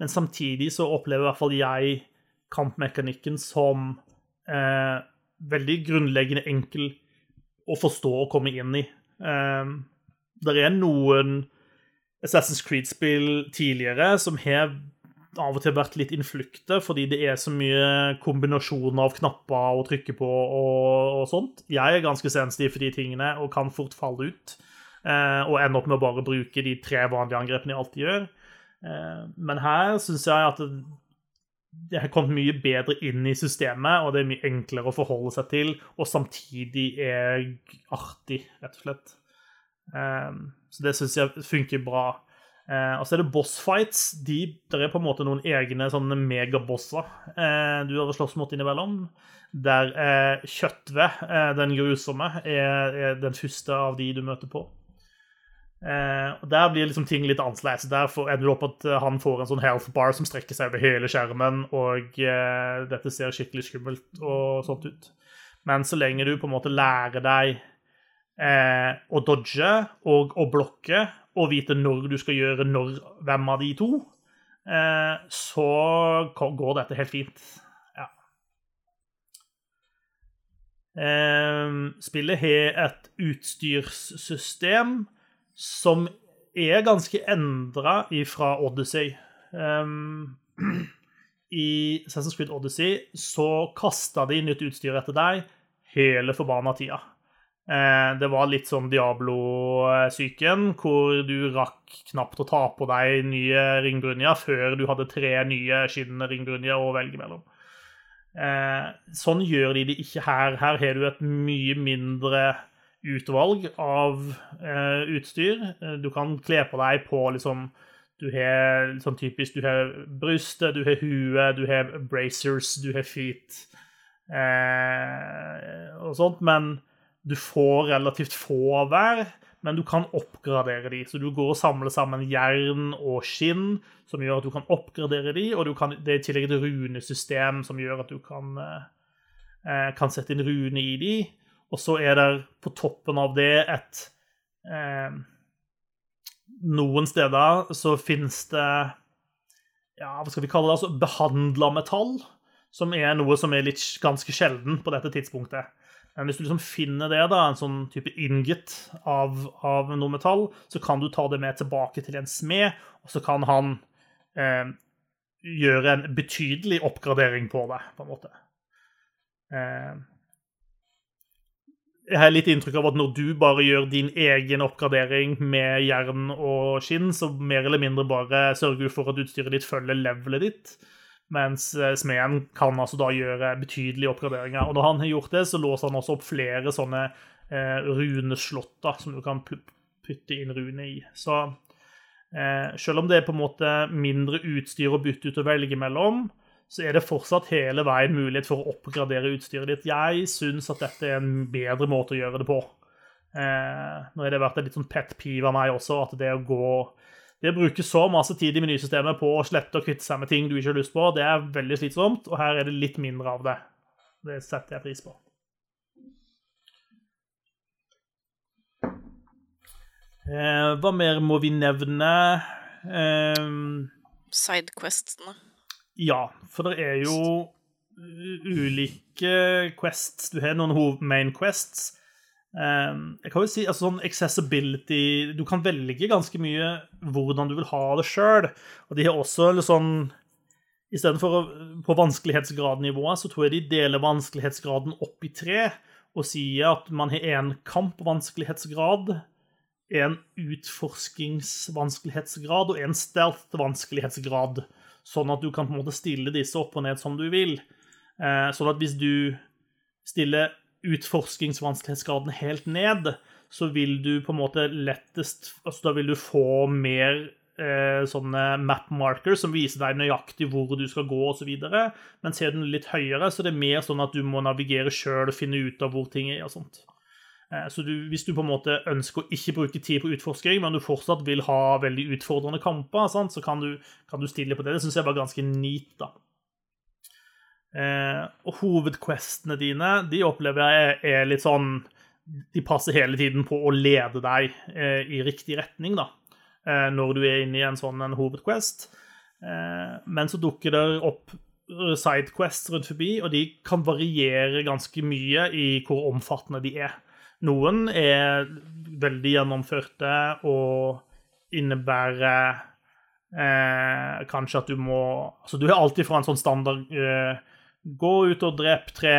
men samtidig så opplever i hvert fall jeg kampmekanikken som eh, veldig grunnleggende enkel å forstå og komme inn i. Eh, det er noen Assassin's Creed-spill tidligere som har av og til vært litt innflukte, fordi det er så mye kombinasjoner av knapper å trykke på og, og sånt. Jeg er ganske sensitiv for de tingene og kan fort falle ut. Eh, og ende opp med å bare bruke de tre vanlige angrepene jeg alltid gjør. Eh, men her syns jeg at det har kommet mye bedre inn i systemet, og det er mye enklere å forholde seg til, og samtidig er artig, rett og slett. Eh, så det syns jeg funker bra. Eh, og så er det bossfights. De, der er på en måte noen egne sånne megabosser eh, du har slåss mot innimellom. Der eh, Kjøttve, eh, den grusomme, er, den første av de du møter på. Eh, og Der blir liksom ting litt annerledes. Der ender du opp at han får en sånn health bar som strekker seg over hele skjermen, og eh, dette ser skikkelig skummelt og sånt ut. Men så lenge du på en måte lærer deg å dodge og å blokke og vite når du skal gjøre når, hvem av de to, eh, så går dette helt fint. Ja. Eh, spillet har et utstyrssystem som er ganske endra fra Odyssey. Um, I Assassin's Creed Odyssey så kasta de nytt utstyr etter deg hele forbanna tida. Uh, det var litt som Diablo-psyken, hvor du rakk knapt å ta på deg nye ringbrynjer før du hadde tre nye skinnende ringbrynjer å velge mellom. Uh, sånn gjør de det ikke her. Her har du et mye mindre utvalg av eh, utstyr. Du kan kle på deg på liksom Du har sånn typisk Du har brystet, du har huet, du har bracers, du har feet og sånt, men du får relativt få av hver, men du kan oppgradere de. Så du går og samler sammen jern og skinn, som gjør at du kan oppgradere de, og kan, det er i tillegg et runesystem som gjør at du kan, eh, kan sette inn rune i de. Og så er det på toppen av det et eh, Noen steder så finnes det ja, hva skal vi kalle det, altså behandla metall, som er noe som er litt ganske sjelden på dette tidspunktet. Men hvis du liksom finner det, da, en sånn type inget av, av, noe metall, så kan du ta det med tilbake til en smed, og så kan han eh, gjøre en betydelig oppgradering på det, på en måte. Eh, jeg har litt inntrykk av at når du bare gjør din egen oppgradering med jern og skinn, så mer eller mindre bare sørger du for at utstyret ditt følger levelet ditt. Mens eh, smeden kan altså da gjøre betydelige oppgraderinger. Og når han har gjort det, så låser han også opp flere sånne eh, runeslotter som du kan putte inn rune i. Så eh, selv om det er på en måte mindre utstyr å bytte ut og velge mellom, så er det fortsatt hele veien mulighet for å oppgradere utstyret ditt. Jeg syns at dette er en bedre måte å gjøre det på. Eh, nå har det vært et litt sånn pet piv av meg også, at det å gå det å bruke så masse tid i menysystemet på å slette og kvitte seg med ting du ikke har lyst på. Det er veldig slitsomt, og her er det litt mindre av det. Det setter jeg pris på. Eh, hva mer må vi nevne? Eh, Sidequestene. Ja, for det er jo ulike quests. Du har noen main quests Ehm, jeg kan jo si, altså sånn accessibility Du kan velge ganske mye hvordan du vil ha det sjøl. Og de har også litt sånn Istedenfor på vanskelighetsgradnivået, så tror jeg de deler vanskelighetsgraden opp i tre og sier at man har en kampvanskelighetsgrad, en utforskingsvanskelighetsgrad og en stealth-vanskelighetsgrad. Sånn at du kan på en måte stille disse opp og ned som du vil. Eh, sånn at hvis du stiller utforskingsvanskelighetsgraden helt ned, så vil du på en måte lettest altså Da vil du få mer eh, sånne map markers som viser deg nøyaktig hvor du skal gå osv. Men ser den litt høyere, så det er mer sånn at du må navigere sjøl og finne ut av hvor ting er. og sånt. Eh, så du, hvis du på en måte ønsker å ikke bruke tid på utforsking, men du fortsatt vil ha veldig utfordrende kamper, sant, så kan du, kan du stille på det. Det syns jeg var ganske neat. da. Eh, og hovedquestene dine de opplever jeg er litt sånn De passer hele tiden på å lede deg eh, i riktig retning, da, eh, når du er inne i en sånn en hovedquest. Eh, men så dukker det opp sidequests rundt forbi, og de kan variere ganske mye i hvor omfattende de er. Noen er veldig gjennomførte og innebærer eh, kanskje at du må Altså, du har alltid fra en sånn standard eh, Gå ut og drep tre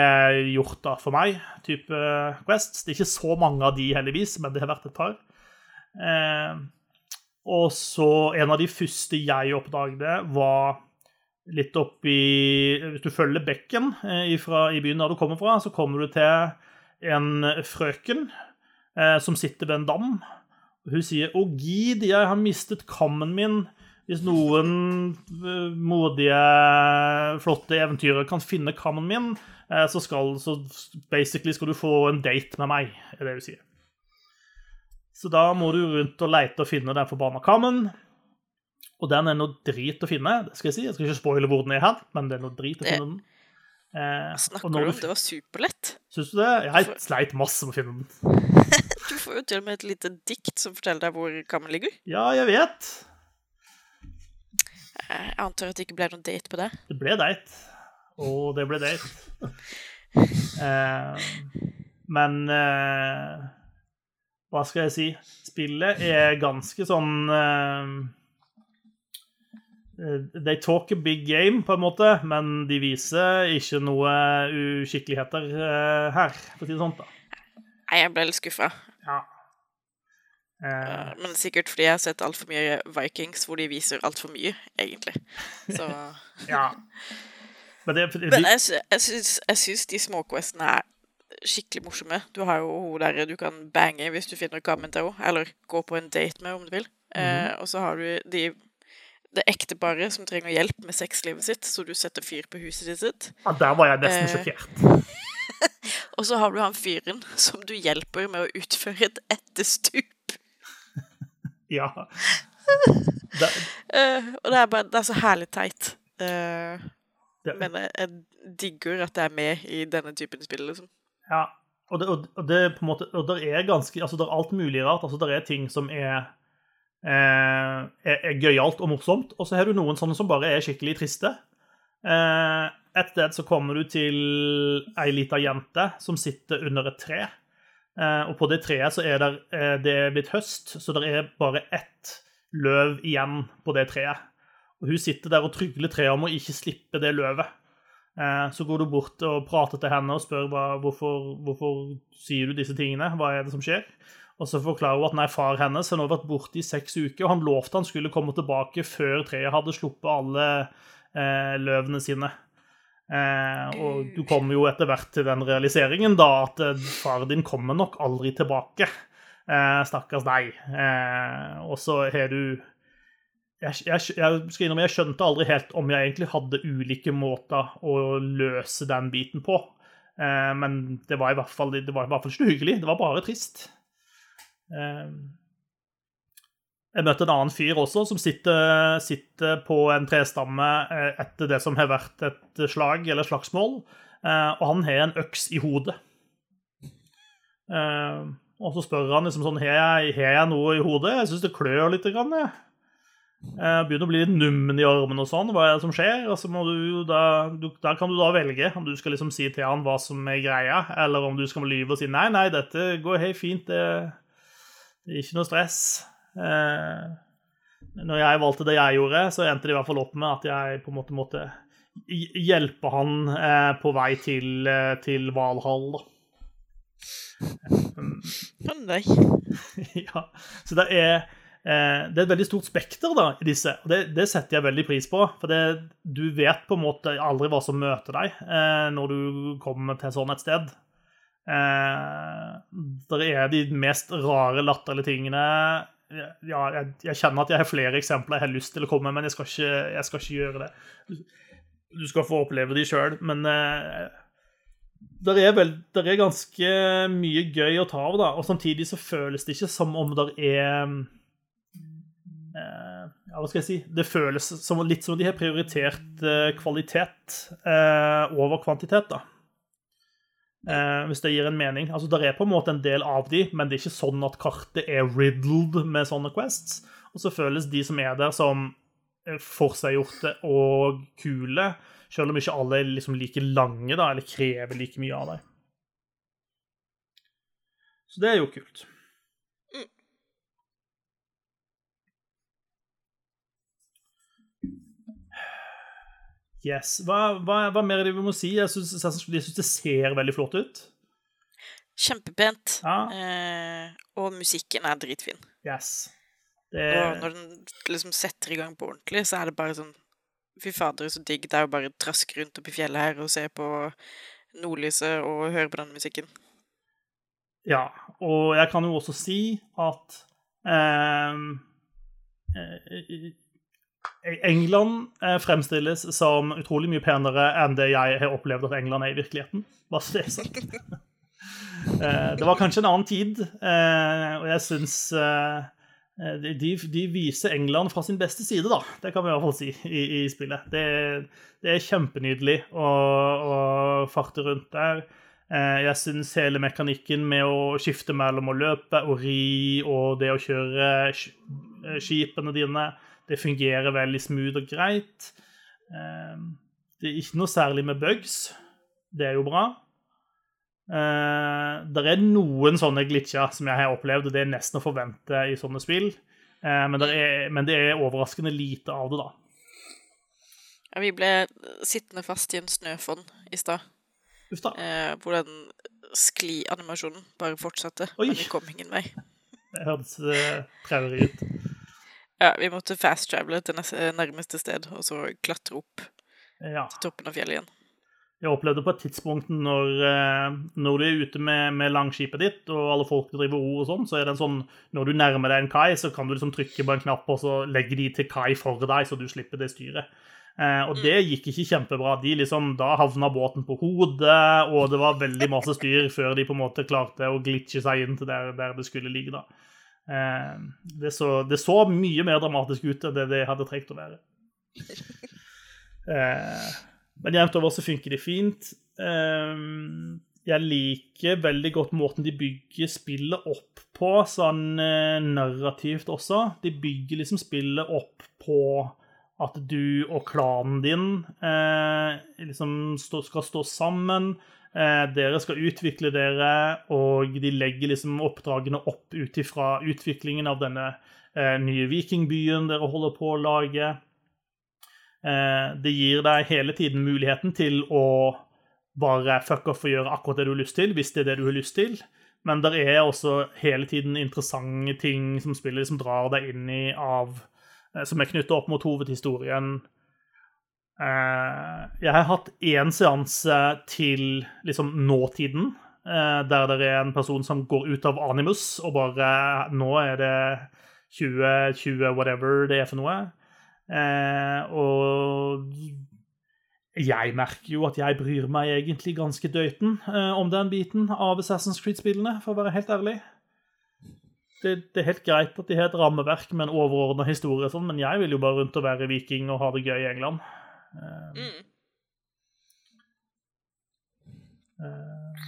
hjorter for meg, type Quests. Det er ikke så mange av de, heldigvis, men det har vært et par. Eh, og så En av de første jeg oppdaget, var litt oppi Hvis du følger bekken eh, ifra, i byen der du kommer fra, så kommer du til en frøken eh, som sitter ved en dam. Hun sier 'Å, gid, jeg har mistet kammen min'. Hvis noen eh, modige, flotte eventyrere kan finne kammen min, eh, så skal så basically skal du få en date med meg, er det hun sier. Så da må du rundt og leite og finne den forbanna kammen. Og den er noe drit å finne. det skal Jeg si. Jeg skal ikke spoile hvor den er her, men det er noe drit å finne den. Eh, Snakker du om det var superlett? Syns du det? Jeg sleit masse med å finne den. Du får jo til og med et lite dikt som forteller deg hvor kammen ligger. Ja, jeg vet. Jeg antar at det ikke ble noen date på det. Det ble date. Og det ble date. Eh, men eh, Hva skal jeg si? Spillet er ganske sånn eh, They talk a big game, på en måte, men de viser ikke noe uskikkeligheter eh, her, for å si det sånn. Nei, jeg ble litt skuffa. Ja. Uh, Men sikkert fordi jeg har sett altfor mye Vikings hvor de viser altfor mye, egentlig. Så ja. Men det, det, Men jeg, jeg, syns, de småquestene er skikkelig morsomme. Du har jo hun der du kan bange hvis du finner kammen til henne, eller gå på en date med, om du vil. eh, og så har du de det ekteparet som trenger hjelp med sexlivet sitt, så du setter fyr på huset sitt. ja, der var jeg nesten Eh. sjokkert. Og så har du han fyren som du hjelper med å utføre et etterstup. Ja. Det, Eh, og det er bare Det er så herlig teit. Eh, det, men jeg, jeg digger at det er med i denne typen spill, liksom. Ja, og det, og og det på en måte Og det er ganske Altså, det er alt mulig rart. Altså, det er ting som er eh, er, gøyalt og morsomt, og så har du noen sånne som bare er skikkelig triste. Eh, et sted så kommer du til ei lita jente som sitter under et tre. Eh, og på det treet så er det, eh, det er blitt høst, så det er bare ett løv igjen på det treet. Og hun sitter der og trygler treet om å ikke slippe det løvet. Eh, Så går du bort og prater til henne og spør hva, hvorfor, hvorfor sier du disse tingene, hva er det som skjer? Og så forklarer hun at nei, far hennes har nå vært borte i seks uker, og han lovte han skulle komme tilbake før treet hadde sluppet alle eh, løvene sine. Eh, og du kommer jo etter hvert til den realiseringen da at eh, far din kommer nok aldri tilbake. Eh, stakkars deg. Eh, og så har du jeg, jeg, jeg skal innrømme, jeg skjønte aldri helt om jeg egentlig hadde ulike måter å løse den biten på. Eh, men det var, i hvert fall, det var i hvert fall ikke hyggelig. Det var bare trist. Eh, jeg møtte en annen fyr også, som sitter, sitter på en trestamme eh, etter det som har vært et slag eller slagsmål, eh, og han har en øks i hodet. Eh, og så spør han liksom sånn Har jeg, jeg noe i hodet? Jeg syns det klør litt. Grann, jeg. jeg. begynner å bli litt nummen i armen og sånn. Hva er det som skjer? Og må du da, du, der kan du da velge om du skal liksom si til han hva som er greia, eller om du skal lyve og si nei, nei, dette går helt fint, det, ikke noe stress. Eh, når jeg valgte det jeg gjorde, så endte det i hvert fall opp med at jeg på en måte måtte hjelpe han eh, på vei til, eh, til Valhall, da. Å nei. ja, så det er, eh, det er et veldig stort spekter da, i disse, og det, det setter jeg veldig pris på. For det, du vet på en måte aldri hva som møter deg eh, når du kommer til sånn et sted. Eh, der er de mest rare, latterlige tingene. Ja, jeg, jeg kjenner at jeg har flere eksempler jeg har lyst til å komme med, men jeg skal ikke, jeg skal ikke gjøre det. Du skal få oppleve de sjøl, men eh, der er, vel, der er ganske mye gøy å ta av, da. Og samtidig så føles det ikke som om der er eh, Ja, hva skal jeg si? Det føles som, litt som om de har prioritert eh, kvalitet eh, over kvantitet, da. Eh, hvis det gir en mening. Altså, Der er på en måte en del av de, men det er ikke sånn at kartet er riddled med sånne quests. Og så føles de som er der, som eh, forseggjorte og kule, selv om ikke alle er liksom like lange da, eller krever like mye av deg. Så det er jo kult. Yes. Hva, hva, hva mer er det vi må si? Jeg syns, jeg syns det ser veldig flott ut. Kjempepent. Ja. Eh, og musikken er dritfin. Yes. Og når den liksom setter i gang på ordentlig, så er det bare sånn Fy fader, så digg det er å bare traske rundt oppi fjellet her og se på nordlyset og høre på den musikken. ja. Og jeg kan jo også si at ehm, eh, England eh, fremstilles som utrolig mye penere enn det jeg har opplevd at England er i virkeligheten. Bare så det er sagt. Eh, det var kanskje en annen tid, eh, og jeg syns eh, de, de viser England fra sin beste side, da. Det kan vi i hvert fall si i, i spillet. Det, det er kjempenydelig å, å farte rundt der. Eh, Jeg syns hele mekanikken med å skifte mellom å løpe og ri og det å kjøre sk- skipene dine, det fungerer veldig smooth og greit. Eh, Det er ikke noe særlig med bugs. Det er jo bra. Uh, det er noen sånne glitcher som jeg har opplevd, og det er nesten å forvente i sånne spill. Eh, men, det er, men det er overraskende lite av det, da. Ja, vi ble sittende fast i en snøfonn i stad, eh, hvor den skli-animasjonen bare fortsatte. Oi. Men vi kom ingen vei. Det hørtes uh, traurig ut. Ja, vi måtte fast-travele til nærmeste sted, og så klatre opp Ja. til toppen av fjellet igjen. Jeg opplevde på et tidspunkt når, eh, når du er ute med, med langskipet ditt, og alle folk driver ro og sånn, så er det en sånn Når du nærmer deg en kai, så kan du liksom trykke på en knapp, og så legger de til kai for deg, så du slipper det styret. Eh, og det gikk ikke kjempebra. De liksom, Da havna båten på hodet, og det var veldig masse styr før de på en måte klarte å glitche seg inn til der, der det skulle ligge. da. Eh, det, så, det så mye mer dramatisk ut enn det det hadde trengt å være. Eh, men jevnt over så funker det fint. Ehm, jeg liker veldig godt måten de bygger spillet opp på, sånn eh, narrativt også. De bygger liksom spillet opp på at du og klanen din eh, liksom stå, skal stå sammen. Eh, dere skal utvikle dere, og de legger liksom oppdragene opp ut ifra utviklingen av denne eh, nye vikingbyen dere holder på å lage. Eh, det gir deg hele tiden muligheten til å bare fuck off og gjøre akkurat det du har lyst til, hvis det er det du har lyst til. Men det er også hele tiden interessante ting som spillet liksom drar deg inn i av Som er knyttet opp mot hovedhistorien. Eh, Jeg har hatt én seanse til liksom nåtiden, eh, der det er en person som går ut av Animus og bare Nå er det 2020, whatever det er for noe. Eh, og jeg merker jo at jeg bryr meg egentlig ganske døyten eh, om den biten av Assassin's Creed-spillene, for å være helt ærlig. Det, det er helt greit at de har et rammeverk med en overordna historie, sånn, men jeg vil jo bare rundt og være viking og ha det gøy i England. Eh, Mm. Uh,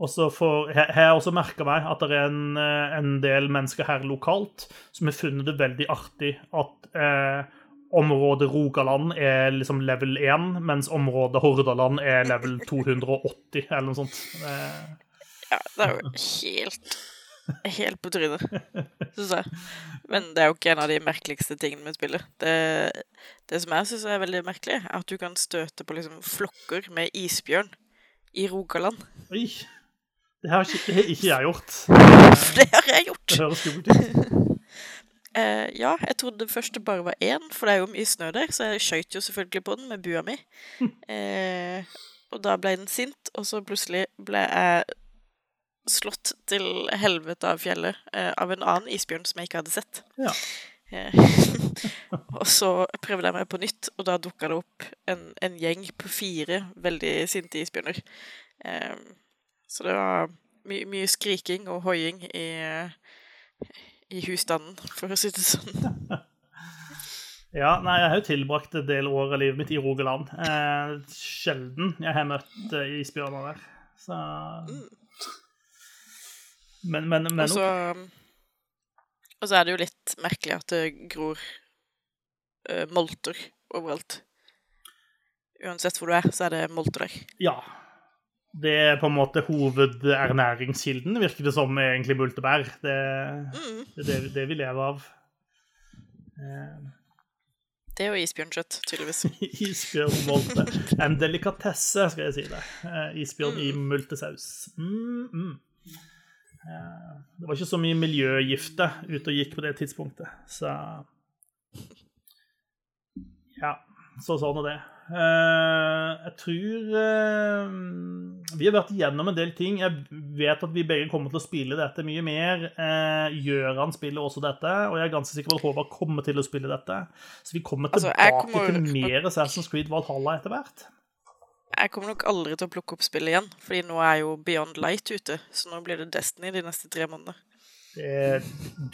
og så får, jeg jeg har også merka meg at det er en, eh, en del mennesker her lokalt som har funnet det veldig artig at eh, området Rogaland er liksom level 1, mens området Hordaland er level 280, eller noe sånt. Eh, Ja, det er jo helt Helt på trynet, syns jeg. Men det er jo ikke en av de merkeligste tingene med spillet. Det, det som jeg syns er veldig merkelig, er at du kan støte på liksom flokker med isbjørn i Rogaland. oi! Det har ikke, ikke jeg gjort. Det har jeg gjort! Det høres skummelt ut. Uh, ja, jeg trodde det første bare var én, for det er jo mye snø der, så jeg skøyt jo selvfølgelig på den med bua mi. Uh, og da ble den sint, og så plutselig ble jeg slått til helvete av fjellet eh, av en annen isbjørn som jeg ikke hadde sett. Ja. Eh, og så prøvde jeg meg på nytt, og da dukka det opp en, en gjeng på fire veldig sinte isbjørner. Eh, så det var my mye skriking og hoiing i, i husstanden, for å si det sånn. Ja, nei, jeg har jo tilbrakt en del år av livet mitt i Rogaland. Eh, sjelden jeg har møtt eh, isbjørner der. Så Men, men, men Og så Og så er det jo litt merkelig at det gror uh, molter overalt. Uansett hvor du er, så er det molter der. Ja. Det er på en måte hovedernæringskilden, virker det som, egentlig multebær. Det, Mm. er det, det vi lever av. Uh. Det og isbjørnkjøtt, tydeligvis. Isbjørnmolte. En delikatesse, skal jeg si det. Eh, Isbjørn i multesaus. Mm, mm. Eh, Det var ikke så mye miljøgifter ute og gikk på det tidspunktet, så Ja, så sånn er det. Eh, jeg tror eh, Vi har vært igjennom en del ting. Jeg vet at vi begge kommer til å spille dette mye mer. Gjøran spiller også dette, og jeg er ganske sikker på at Håvard kommer til å spille dette. Så vi kommer Altså, tilbake kommer- til mer Assassin's Creed Valhalla etter hvert. Jeg kommer nok aldri til å plukke opp spillet igjen, fordi nå er jo Beyond Light ute, så nå blir det Destiny de neste tre månedene.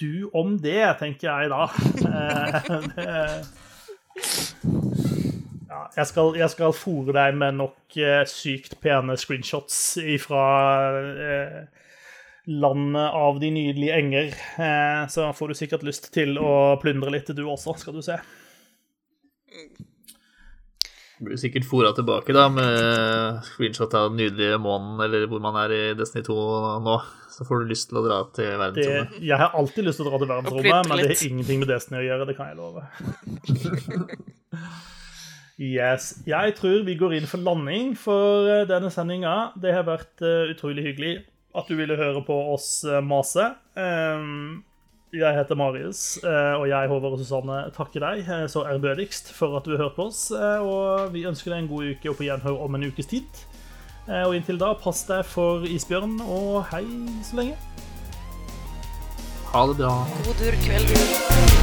Du om det, tenker jeg da. Eh, ja, jeg skal, jeg skal fòre deg med nok eh, sykt pene screenshots fra eh, landet av de nydelige enger. Eh, så får du sikkert lyst til å plundre litt, du også, skal du se. Blir sikkert fora tilbake da med screenshot av den nydelige månen, eller hvor man er i Destiny 2 nå. Så får du lyst til å dra til Det, verdensrommet. jeg har alltid lyst til å dra til verdensrommet, men det har ingenting med Destiny å gjøre, det kan jeg love. Yes. Jeg tror vi går inn for landing for eh, denne sendinga. Det har vært eh, utrolig hyggelig at du ville høre på oss eh, mase. Um, jeg heter Marius, eh, og jeg, Håvard og Susanne, takker deg eh, så ærbødigst for at du har hørt på oss. eh, Og vi ønsker deg en god uke og på gjenhør om en ukes tid. Eh, Og inntil da, pass deg for isbjørn, og hei så lenge. Ha det bra. God tur, kveld.